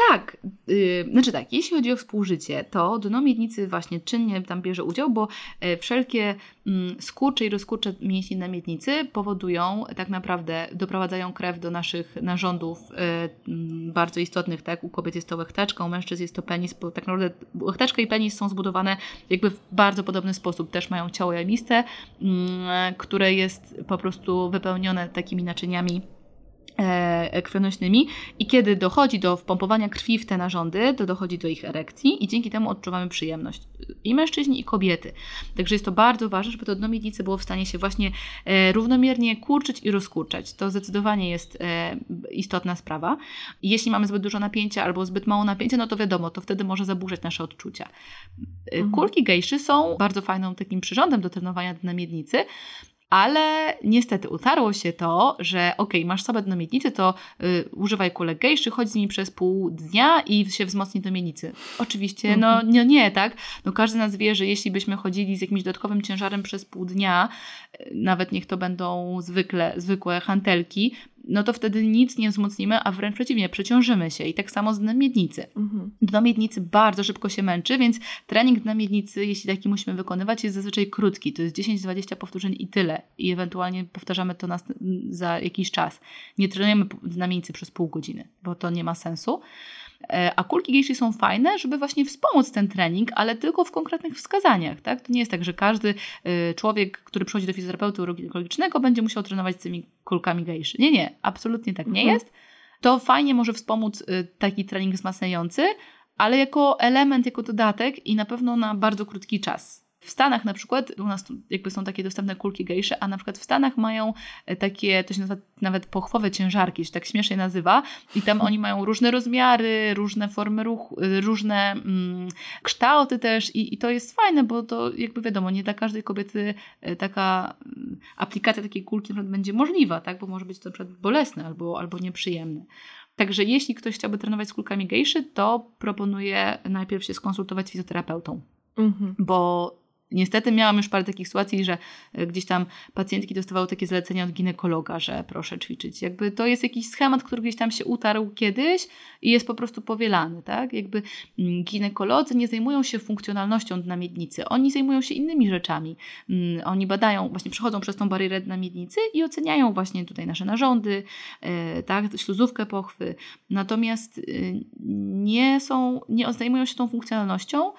Tak, yy, znaczy tak, jeśli chodzi o współżycie, to dno miednicy właśnie czynnie tam bierze udział, bo yy, wszelkie yy, skurcze i rozkurcze mięśni na miednicy powodują tak naprawdę, doprowadzają krew do naszych narządów y, mm, bardzo istotnych, tak, u kobiet jest to łechtaczka, u mężczyzn jest to penis, bo tak naprawdę łechtaczka i penis są zbudowane jakby w bardzo podobny sposób, też mają ciało jamiste, mm, które jest po prostu wypełnione takimi naczyniami E, krwionośnymi i kiedy dochodzi do wpompowania krwi w te narządy, to dochodzi do ich erekcji i dzięki temu odczuwamy przyjemność. I mężczyźni, i kobiety. Także jest to bardzo ważne, żeby to dno miednicy było w stanie się właśnie e, równomiernie kurczyć i rozkurczać. To zdecydowanie jest e, istotna sprawa. jeśli mamy zbyt dużo napięcia albo zbyt mało napięcia, no to wiadomo, to wtedy może zaburzać nasze odczucia. Mhm. Kulki gejszy są bardzo fajną takim przyrządem do trenowania dna miednicy, ale niestety utarło się to, że ok, masz słabe do miednicy, to y, używaj kulek gejszy, chodź z nimi przez pół dnia i się wzmocni do miednicy. Oczywiście, no mhm. nie, nie, tak? No każdy z nas wie, że jeśli byśmy chodzili z jakimś dodatkowym ciężarem przez pół dnia, y, nawet niech to będą zwykle, zwykłe hantelki, no to wtedy nic nie wzmocnimy, a wręcz przeciwnie, przeciążymy się. I tak samo z dnem miednicy. Mhm. Dno miednicy bardzo szybko się męczy, więc trening dna miednicy, jeśli taki musimy wykonywać, jest zazwyczaj krótki. To jest 10-20 powtórzeń i tyle. I ewentualnie powtarzamy to nas za jakiś czas. Nie trenujemy dna miednicy przez pół godziny, bo to nie ma sensu. E, a kulki gejszy są fajne, żeby właśnie wspomóc ten trening, ale tylko w konkretnych wskazaniach. Tak? To nie jest tak, że każdy e, człowiek, który przychodzi do fizjoterapeuty urologicznego, będzie musiał trenować z tymi kulkami gejszy. Nie, nie, absolutnie tak nie mhm. jest. To fajnie może wspomóc e, taki trening wzmacniający, ale jako element, jako dodatek i na pewno na bardzo krótki czas. W Stanach na przykład, u nas jakby są takie dostępne kulki gejsze, a na przykład w Stanach mają e, takie, to się nazywa nawet pochwowe ciężarki, się tak śmiesznie nazywa i tam oni mają różne rozmiary, różne formy ruchu, e, różne mm, kształty też i, i to jest fajne, bo to jakby wiadomo, nie dla każdej kobiety e, taka mm, aplikacja takiej kulki będzie możliwa, tak, bo może być to na przykład bolesne albo, albo nieprzyjemne. Także jeśli ktoś chciałby trenować z kulkami gejszy, to proponuję najpierw się skonsultować z fizjoterapeutą, mhm. bo Niestety miałam już parę takich sytuacji, że e, gdzieś tam pacjentki dostawały takie zalecenia od ginekologa, że proszę ćwiczyć. Jakby to jest jakiś schemat, który gdzieś tam się utarł kiedyś i jest po prostu powielany, tak? Jakby mm, ginekolodzy nie zajmują się funkcjonalnością na miednicy, oni zajmują się innymi rzeczami. Mm, oni badają, właśnie przechodzą przez tą barierę na miednicy i oceniają właśnie tutaj nasze narządy, e, tak, śluzówkę pochwy. Natomiast y, nie są, nie zajmują się tą funkcjonalnością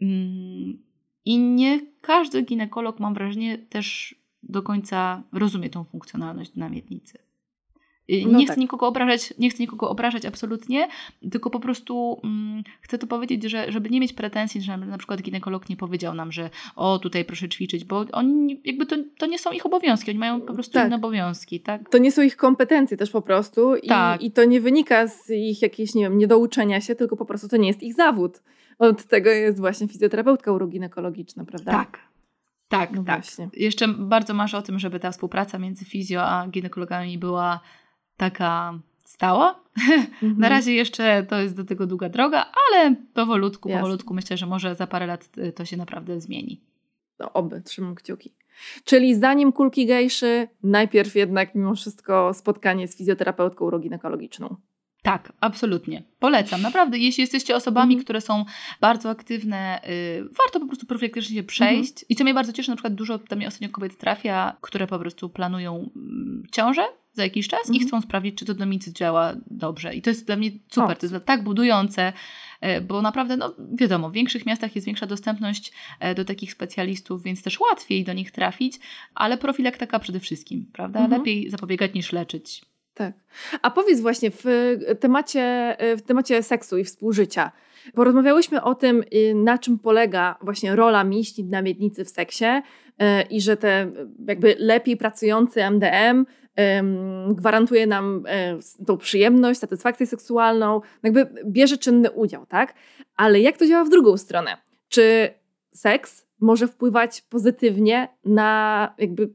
mm, i nie każdy ginekolog, mam wrażenie, też do końca rozumie tą funkcjonalność na miednicy. No nie tak. chcę nikogo obrażać, nie chcę nikogo obrażać absolutnie, tylko po prostu mm, chcę to powiedzieć, że żeby nie mieć pretensji, że na przykład ginekolog nie powiedział nam, że o tutaj proszę ćwiczyć, bo oni jakby to, to nie są ich obowiązki, oni mają po prostu tak. inne obowiązki, tak? To nie są ich kompetencje też po prostu i, tak. i to nie wynika z ich jakiejś, nie wiem, niedouczenia się, tylko po prostu to nie jest ich zawód. Od tego jest właśnie fizjoterapeutka uroginekologiczna, prawda? Tak. Tak, no tak. Właśnie. Jeszcze bardzo marzę o tym, żeby ta współpraca między fizjo a ginekologami była taka stała. Mhm. Na razie jeszcze to jest do tego długa droga, ale powolutku, Jasne. powolutku myślę, że może za parę lat y, to się naprawdę zmieni. No oby, trzymam kciuki. Czyli zanim kulki gejszy, najpierw jednak mimo wszystko spotkanie z fizjoterapeutką uroginekologiczną. Tak, absolutnie. Polecam. Naprawdę, jeśli jesteście osobami, mm. które są bardzo aktywne, yy, warto po prostu profilaktycznie się przejść. Mm. I co mnie bardzo cieszy, na przykład dużo tam mi ostatnio kobiet trafia, które po prostu planują mm, ciążę za jakiś czas mm. i mhm. chcą sprawdzić, czy to domicy działa dobrze. I to jest dla mnie super, o. to jest tak budujące, y, bo naprawdę, no wiadomo, w większych miastach jest większa dostępność e, do takich specjalistów, więc też łatwiej do nich trafić, ale profilaktyka przede wszystkim, prawda? -hmm. Lepiej zapobiegać niż leczyć. Tak. A powiedz właśnie w temacie, w temacie seksu i współżycia. Porozmawiałyśmy o tym, y, na czym polega właśnie rola mięśni na miednicy w seksie y, i że te jakby lepiej pracujący MDM gwarantuje nam tą przyjemność, satysfakcję seksualną, jakby bierze czynny udział, tak? Ale jak to działa w drugą stronę? Czy seks może wpływać pozytywnie na jakby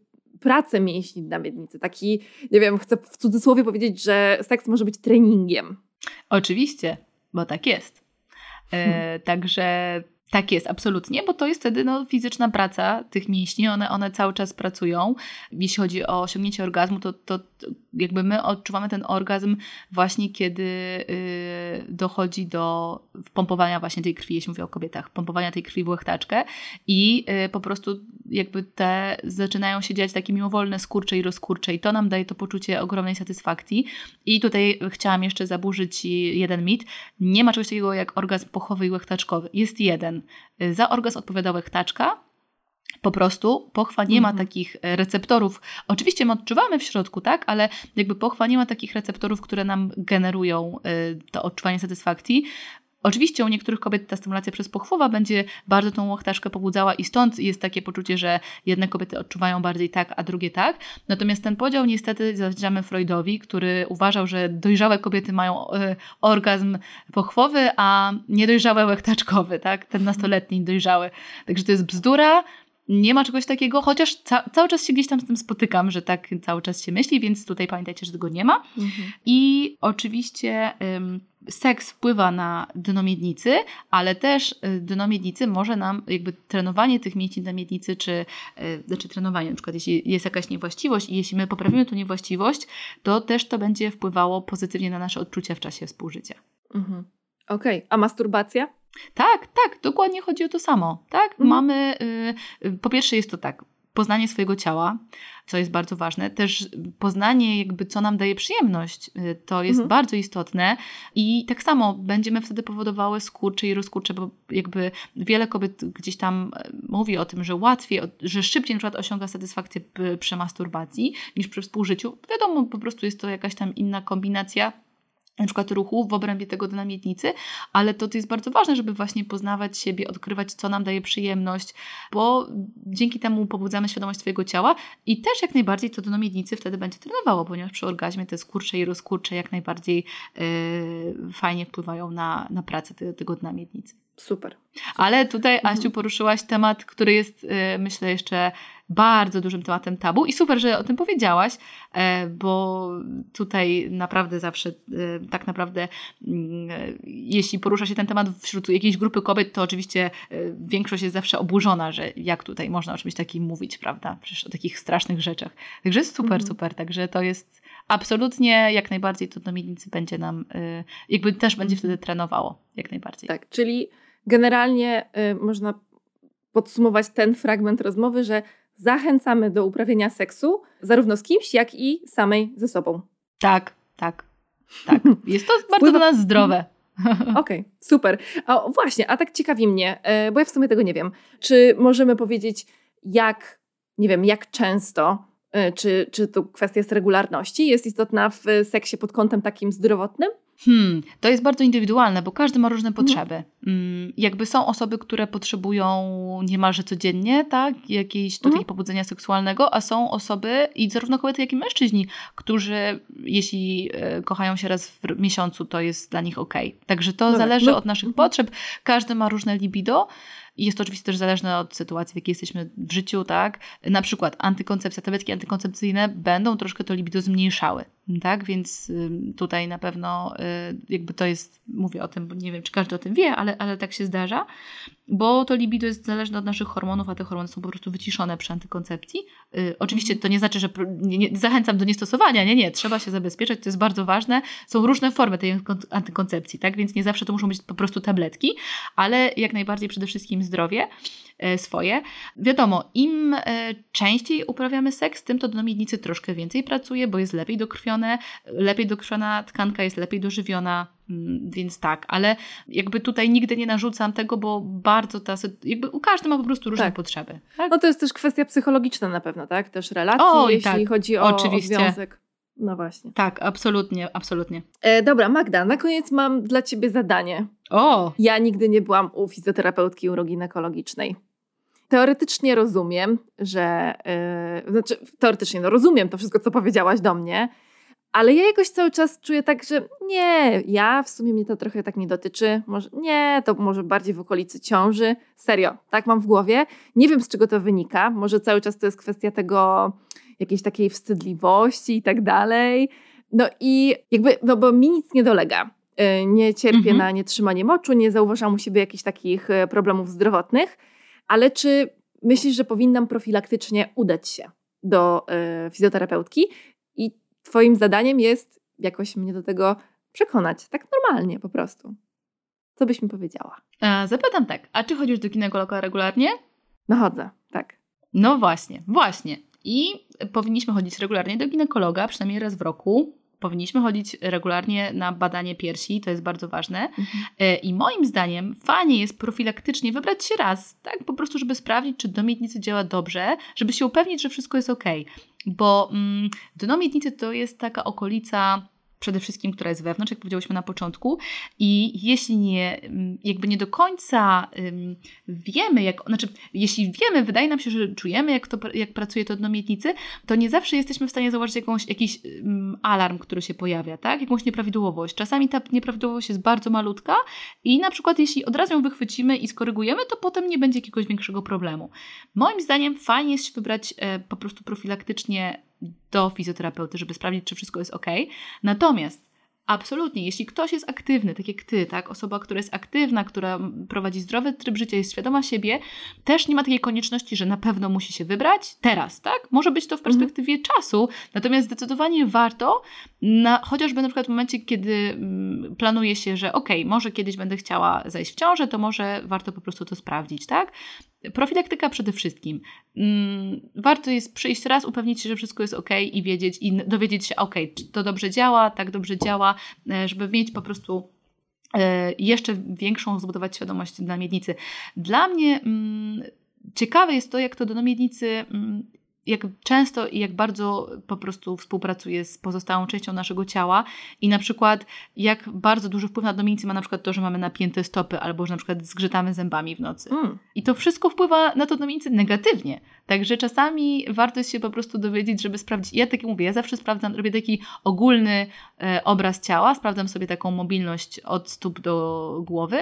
pracę mięśni na miednicy. Taki, nie wiem, chcę w cudzysłowie powiedzieć, że seks może być treningiem. Oczywiście, bo tak jest. E, hmm. Także tak jest, absolutnie, bo to jest wtedy no, fizyczna praca tych mięśni, one, one cały czas pracują. Jeśli chodzi o osiągnięcie orgazmu, to, to, jakby my odczuwamy ten orgazm właśnie kiedy yy, dochodzi do pompowania właśnie tej krwi, jeśli mówię o kobietach, pompowania tej krwi w łechtaczkę i yy, po prostu jakby te zaczynają się dziać takie mimowolne skurcze i rozkurcze i to nam daje to poczucie ogromnej satysfakcji. I tutaj chciałam jeszcze zaburzyć jeden mit. Nie ma czegoś takiego jak orgazm pochowy i łechtaczkowy. Jest jeden. Za orgazm odpowiada łechtaczka, po prostu pochwa nie ma mhm. takich e, receptorów. Oczywiście my odczuwamy w środku, tak, ale jakby pochwa nie ma takich receptorów, które nam generują e, to odczuwanie satysfakcji. Oczywiście u niektórych kobiet ta stymulacja przez pochwowa będzie bardzo tą łachtaczkę pobudzała i stąd jest takie poczucie, że jedne kobiety odczuwają bardziej tak, a drugie tak. Natomiast ten podział niestety zawdzięczamy Freudowi, który uważał, że dojrzałe kobiety mają y, orgazm pochwowy, a niedojrzałe łechtaczkowy, tak? Ten nastoletni dojrzały. Także to jest bzdura, nie ma czegoś takiego, chociaż ca cały czas się gdzieś tam z tym spotykam, że tak cały czas się myśli, więc tutaj pamiętajcie, że tego nie ma. Mhm. I oczywiście ym, seks wpływa na dno miednicy, ale też y, dno miednicy może nam, jakby trenowanie tych mięśni na miednicy, czy y, znaczy trenowanie, na przykład jeśli jest jakaś niewłaściwość i jeśli my poprawimy tę niewłaściwość, to też to będzie wpływało pozytywnie na nasze odczucia w czasie współżycia. Mhm. Okej, okay. a masturbacja? Tak, tak, dokładnie chodzi o to samo. Tak, mhm. mamy, y, y, po pierwsze jest to tak, poznanie swojego ciała, co jest bardzo ważne. Też poznanie, jakby co nam daje przyjemność, y, to jest mhm. bardzo istotne. I tak samo będziemy wtedy powodowały skurcze i rozkurcze, bo jakby wiele kobiet gdzieś tam e, mówi o tym, że łatwiej, że szybciej na przykład osiąga satysfakcję przy masturbacji niż przy współżyciu. Wiadomo, po prostu jest to jakaś tam inna kombinacja na przykład ruchów w obrębie tego do namiednicy, ale to, to jest bardzo ważne, żeby właśnie poznawać siebie, odkrywać, co nam daje przyjemność, bo dzięki temu pobudzamy świadomość swojego ciała i też jak najbardziej to do namiednicy wtedy będzie trenowało, ponieważ przy orgazmie te skurcze i rozkurcze jak najbardziej yy, fajnie wpływają na, na pracę te, tego dna miednicy. Super. Ale tutaj, mhm. Asiu, poruszyłaś temat, który jest, yy, myślę, jeszcze bardzo dużym tematem tabu i super, że o tym powiedziałaś, e, bo tutaj naprawdę zawsze, e, tak naprawdę, mm, jeśli porusza się ten temat wśród jakiejś grupy kobiet, to oczywiście większość jest zawsze oburzona, że jak tutaj można o czymś takim mówić, prawda? Przecież o takich strasznych rzeczach. Także jest super, mhm. super. Także to jest absolutnie jak najbardziej to do miednicy będzie nam, jakby też będzie wtedy trenowało, jak najbardziej. Tak, czyli generalnie można podsumować ten fragment rozmowy, że zachęcamy do uprawiania seksu zarówno z kimś, jak i samej ze sobą. Tak, tak, tak. Jest to bardzo dla nas zdrowe. Okej, okay, super. A właśnie, a tak ciekawi mnie, e, bo ja w sumie tego nie wiem. Czy możemy powiedzieć, jak, nie wiem, jak często, e, czy, czy to kwestia jest regularności, jest istotna w seksie pod kątem takim zdrowotnym? Hmm, to jest bardzo indywidualne, bo każdy ma różne mhm. potrzeby. Hmm. Jakby są osoby, które potrzebują niemalże codziennie, tak, jakiejś tutaj hmm. pobudzenia seksualnego, a są osoby, i zarówno kobiety, jak i mężczyźni, którzy jeśli e, kochają się raz w miesiącu, to jest dla nich ok. Także to Dobra. zależy no. od naszych mhm. potrzeb. Każdy ma różne libido. Jest to oczywiście też zależne od sytuacji, w jakiej jesteśmy w życiu, tak? Na przykład antykoncepcja, tabletki antykoncepcyjne będą troszkę to libido zmniejszały, tak? Więc tutaj na pewno y, jakby to jest, mówię o tym, bo nie wiem, czy każdy o tym wie, ale, ale tak się zdarza, bo to libido jest zależne od naszych hormonów, a te hormony są po prostu wyciszone przy antykoncepcji. Y, oczywiście to nie znaczy, że nie, nie, zachęcam do niestosowania, nie, nie, trzeba się zabezpieczać, to jest bardzo ważne. Są różne formy tej antykoncepcji, tak? Więc nie zawsze to muszą być po prostu tabletki, ale jak najbardziej przede wszystkim zdrowie. E, swoje. Wiadomo, im e, częściej uprawiamy seks, tym to do miednicy troszkę więcej pracuje, bo jest lepiej dokrwione, lepiej dokrwiona tkanka jest lepiej dożywiona, mm, więc tak, ale jakby tutaj nigdy nie narzucam tego, bo bardzo ta, jakby u każdy ma po prostu różne tak. potrzeby. Tak? No to jest też kwestia psychologiczna na pewno, tak? Też relacji, o, jeśli tak. chodzi o, Oczywiście. o związek. No właśnie. Tak, absolutnie, absolutnie. E, dobra, Magda, na koniec mam dla Ciebie zadanie. O! Ja nigdy nie byłam u fizjoterapeutki uroginekologicznej. Teoretycznie rozumiem, że. Yy, znaczy, teoretycznie no rozumiem to wszystko, co powiedziałaś do mnie, ale ja jakoś cały czas czuję tak, że nie, ja w sumie mnie to trochę tak nie dotyczy. Może nie, to może bardziej w okolicy ciąży. Serio, tak mam w głowie. Nie wiem z czego to wynika. Może cały czas to jest kwestia tego jakiejś takiej wstydliwości i tak dalej. No i jakby, no bo mi nic nie dolega. Y, nie cierpię mhm. na nietrzymanie moczu, nie zauważam u siebie jakichś takich y, problemów zdrowotnych, ale czy myślisz, że powinnam profilaktycznie udać się do y, fizjoterapeutki Twoim zadaniem jest jakoś mnie do tego przekonać, tak normalnie po prostu. Co byś mi powiedziała? A, zapytam tak, a czy chodzisz do ginekologa regularnie? No chodzę, tak. No właśnie, właśnie. I powinniśmy chodzić regularnie do ginekologa, przynajmniej raz w roku. Powinniśmy chodzić regularnie na badanie piersi, to jest bardzo ważne. Mhm. E, I moim zdaniem fajnie jest profilaktycznie wybrać się raz, tak? Po prostu, żeby sprawdzić, czy do miednicy działa dobrze, żeby się upewnić, że wszystko jest ok. Bo mm, dno miednicy to jest taka okolica przede wszystkim, która jest wewnątrz, jak powiedziałyśmy na początku. I jeśli nie, mm, jakby nie do końca wiemy, jak, znaczy, jeśli wiemy, wydaje nam się, że czujemy, jak, to, jak pracuje to dno miednicy, to nie zawsze jesteśmy w stanie zauważyć jakąś, jakiś alarm, który się pojawia, tak? Jakąś nieprawidłowość. Czasami ta nieprawidłowość jest bardzo malutka i na przykład jeśli od razu ją wychwycimy i skorygujemy, to potem nie będzie jakiegoś większego problemu. Moim zdaniem fajnie jest się wybrać e, po prostu profilaktycznie do fizjoterapeuty, żeby sprawdzić, czy wszystko jest ok. Natomiast Absolutnie. Jeśli ktoś jest aktywny, tak jak ty, tak, osoba, która jest aktywna, która prowadzi zdrowy tryb życia, jest świadoma siebie, też nie ma takiej konieczności, że na pewno musi się wybrać teraz, tak? Może być to w mhm. perspektywie czasu, natomiast zdecydowanie warto, na, chociażby na przykład w momencie, kiedy mm, planuje się, że ok, może kiedyś będę chciała zajść w ciążę, to może warto po prostu to sprawdzić, tak? Profilaktyka przede wszystkim. Mm, warto jest przyjść raz, upewnić się, że wszystko jest ok i wiedzieć i dowiedzieć się, ok, czy to dobrze działa, tak dobrze działa, e, żeby mieć po prostu e, jeszcze większą zbudować świadomość dla miednicy. Dla mnie mm, ciekawe jest to, jak to do miednicy mm, jak często i jak bardzo po prostu współpracuje z pozostałą częścią naszego ciała i na przykład jak bardzo duży wpływ na dominicję ma na przykład to, że mamy napięte stopy albo że na przykład zgrzytamy zębami w nocy. Mm. I to wszystko wpływa na to dominicję negatywnie. Także czasami warto się po prostu dowiedzieć, żeby sprawdzić. Ja tak mówię, ja zawsze sprawdzam, robię taki ogólny e, obraz ciała, sprawdzam sobie taką mobilność od stóp do głowy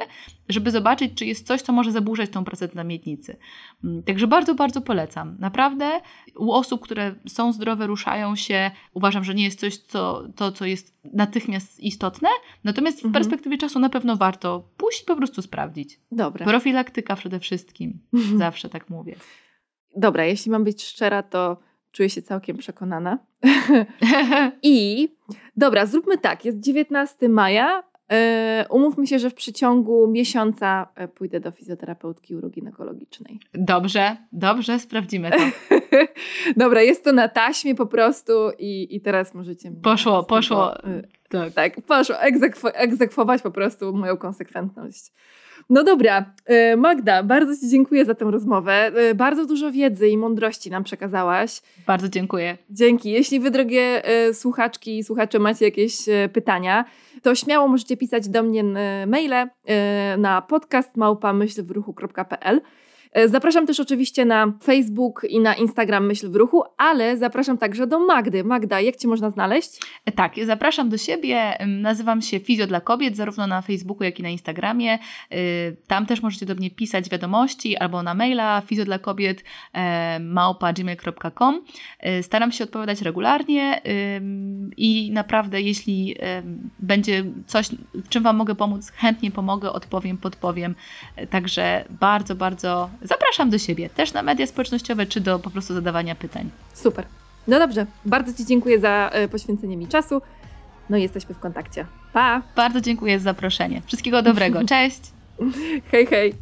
żeby zobaczyć, czy jest coś, co może zaburzać tą pracę dla miednicy. Mm, także bardzo, bardzo polecam. Naprawdę u osób, które są zdrowe, ruszają się, uważam, że nie jest coś, co, to, co jest natychmiast istotne, natomiast w mhm. perspektywie czasu na pewno warto pójść i po prostu sprawdzić. Dobra. Profilaktyka przede wszystkim. Mhm. Zawsze tak mówię. Dobra, jeśli mam być szczera, to czuję się całkiem przekonana. I dobra, zróbmy tak. Jest 19 maja. Yy, umówmy się, że w przeciągu miesiąca e, pójdę do fizjoterapeutki uroginekologicznej. Dobrze, dobrze, sprawdzimy to. Dobra, jest to na taśmie po prostu i, i teraz możecie... Poszło, poszło. tak. tak, poszło egzekwo egzekwować po prostu moją konsekwentność. No dobra, e, Magda, bardzo Ci dziękuję za tę rozmowę. E, bardzo dużo wiedzy i mądrości nam przekazałaś. Bardzo dziękuję. Dzięki. Jeśli Wy, drogie e, słuchaczki i słuchacze, macie jakieś pytania, to śmiało możecie pisać do mnie maile na podcastmałpamyślwruchu.pl. E, zapraszam też oczywiście na Facebook i na Instagram Myśl w Ruchu, ale zapraszam także do Magdy. Magda, jak Cię można znaleźć? E, tak, zapraszam do siebie. Nazywam się Fizjo dla Kobiet, zarówno na Facebooku, jak i na Instagramie. E, tam też możecie do mnie pisać wiadomości albo na maila fizjo dla kobiet małpa.gmail.com. Staram się odpowiadać regularnie i naprawdę, jeśli będzie coś, w czym Wam mogę pomóc, chętnie pomogę, odpowiem, podpowiem. Także bardzo, bardzo zapraszam do siebie, też na media społecznościowe, czy do po prostu zadawania pytań. Super. No dobrze, bardzo Ci dziękuję za e, poświęcenie mi czasu. No i jesteśmy w kontakcie. Pa! Bardzo dziękuję za zaproszenie. Wszystkiego dobrego. Cześć! hej, hej!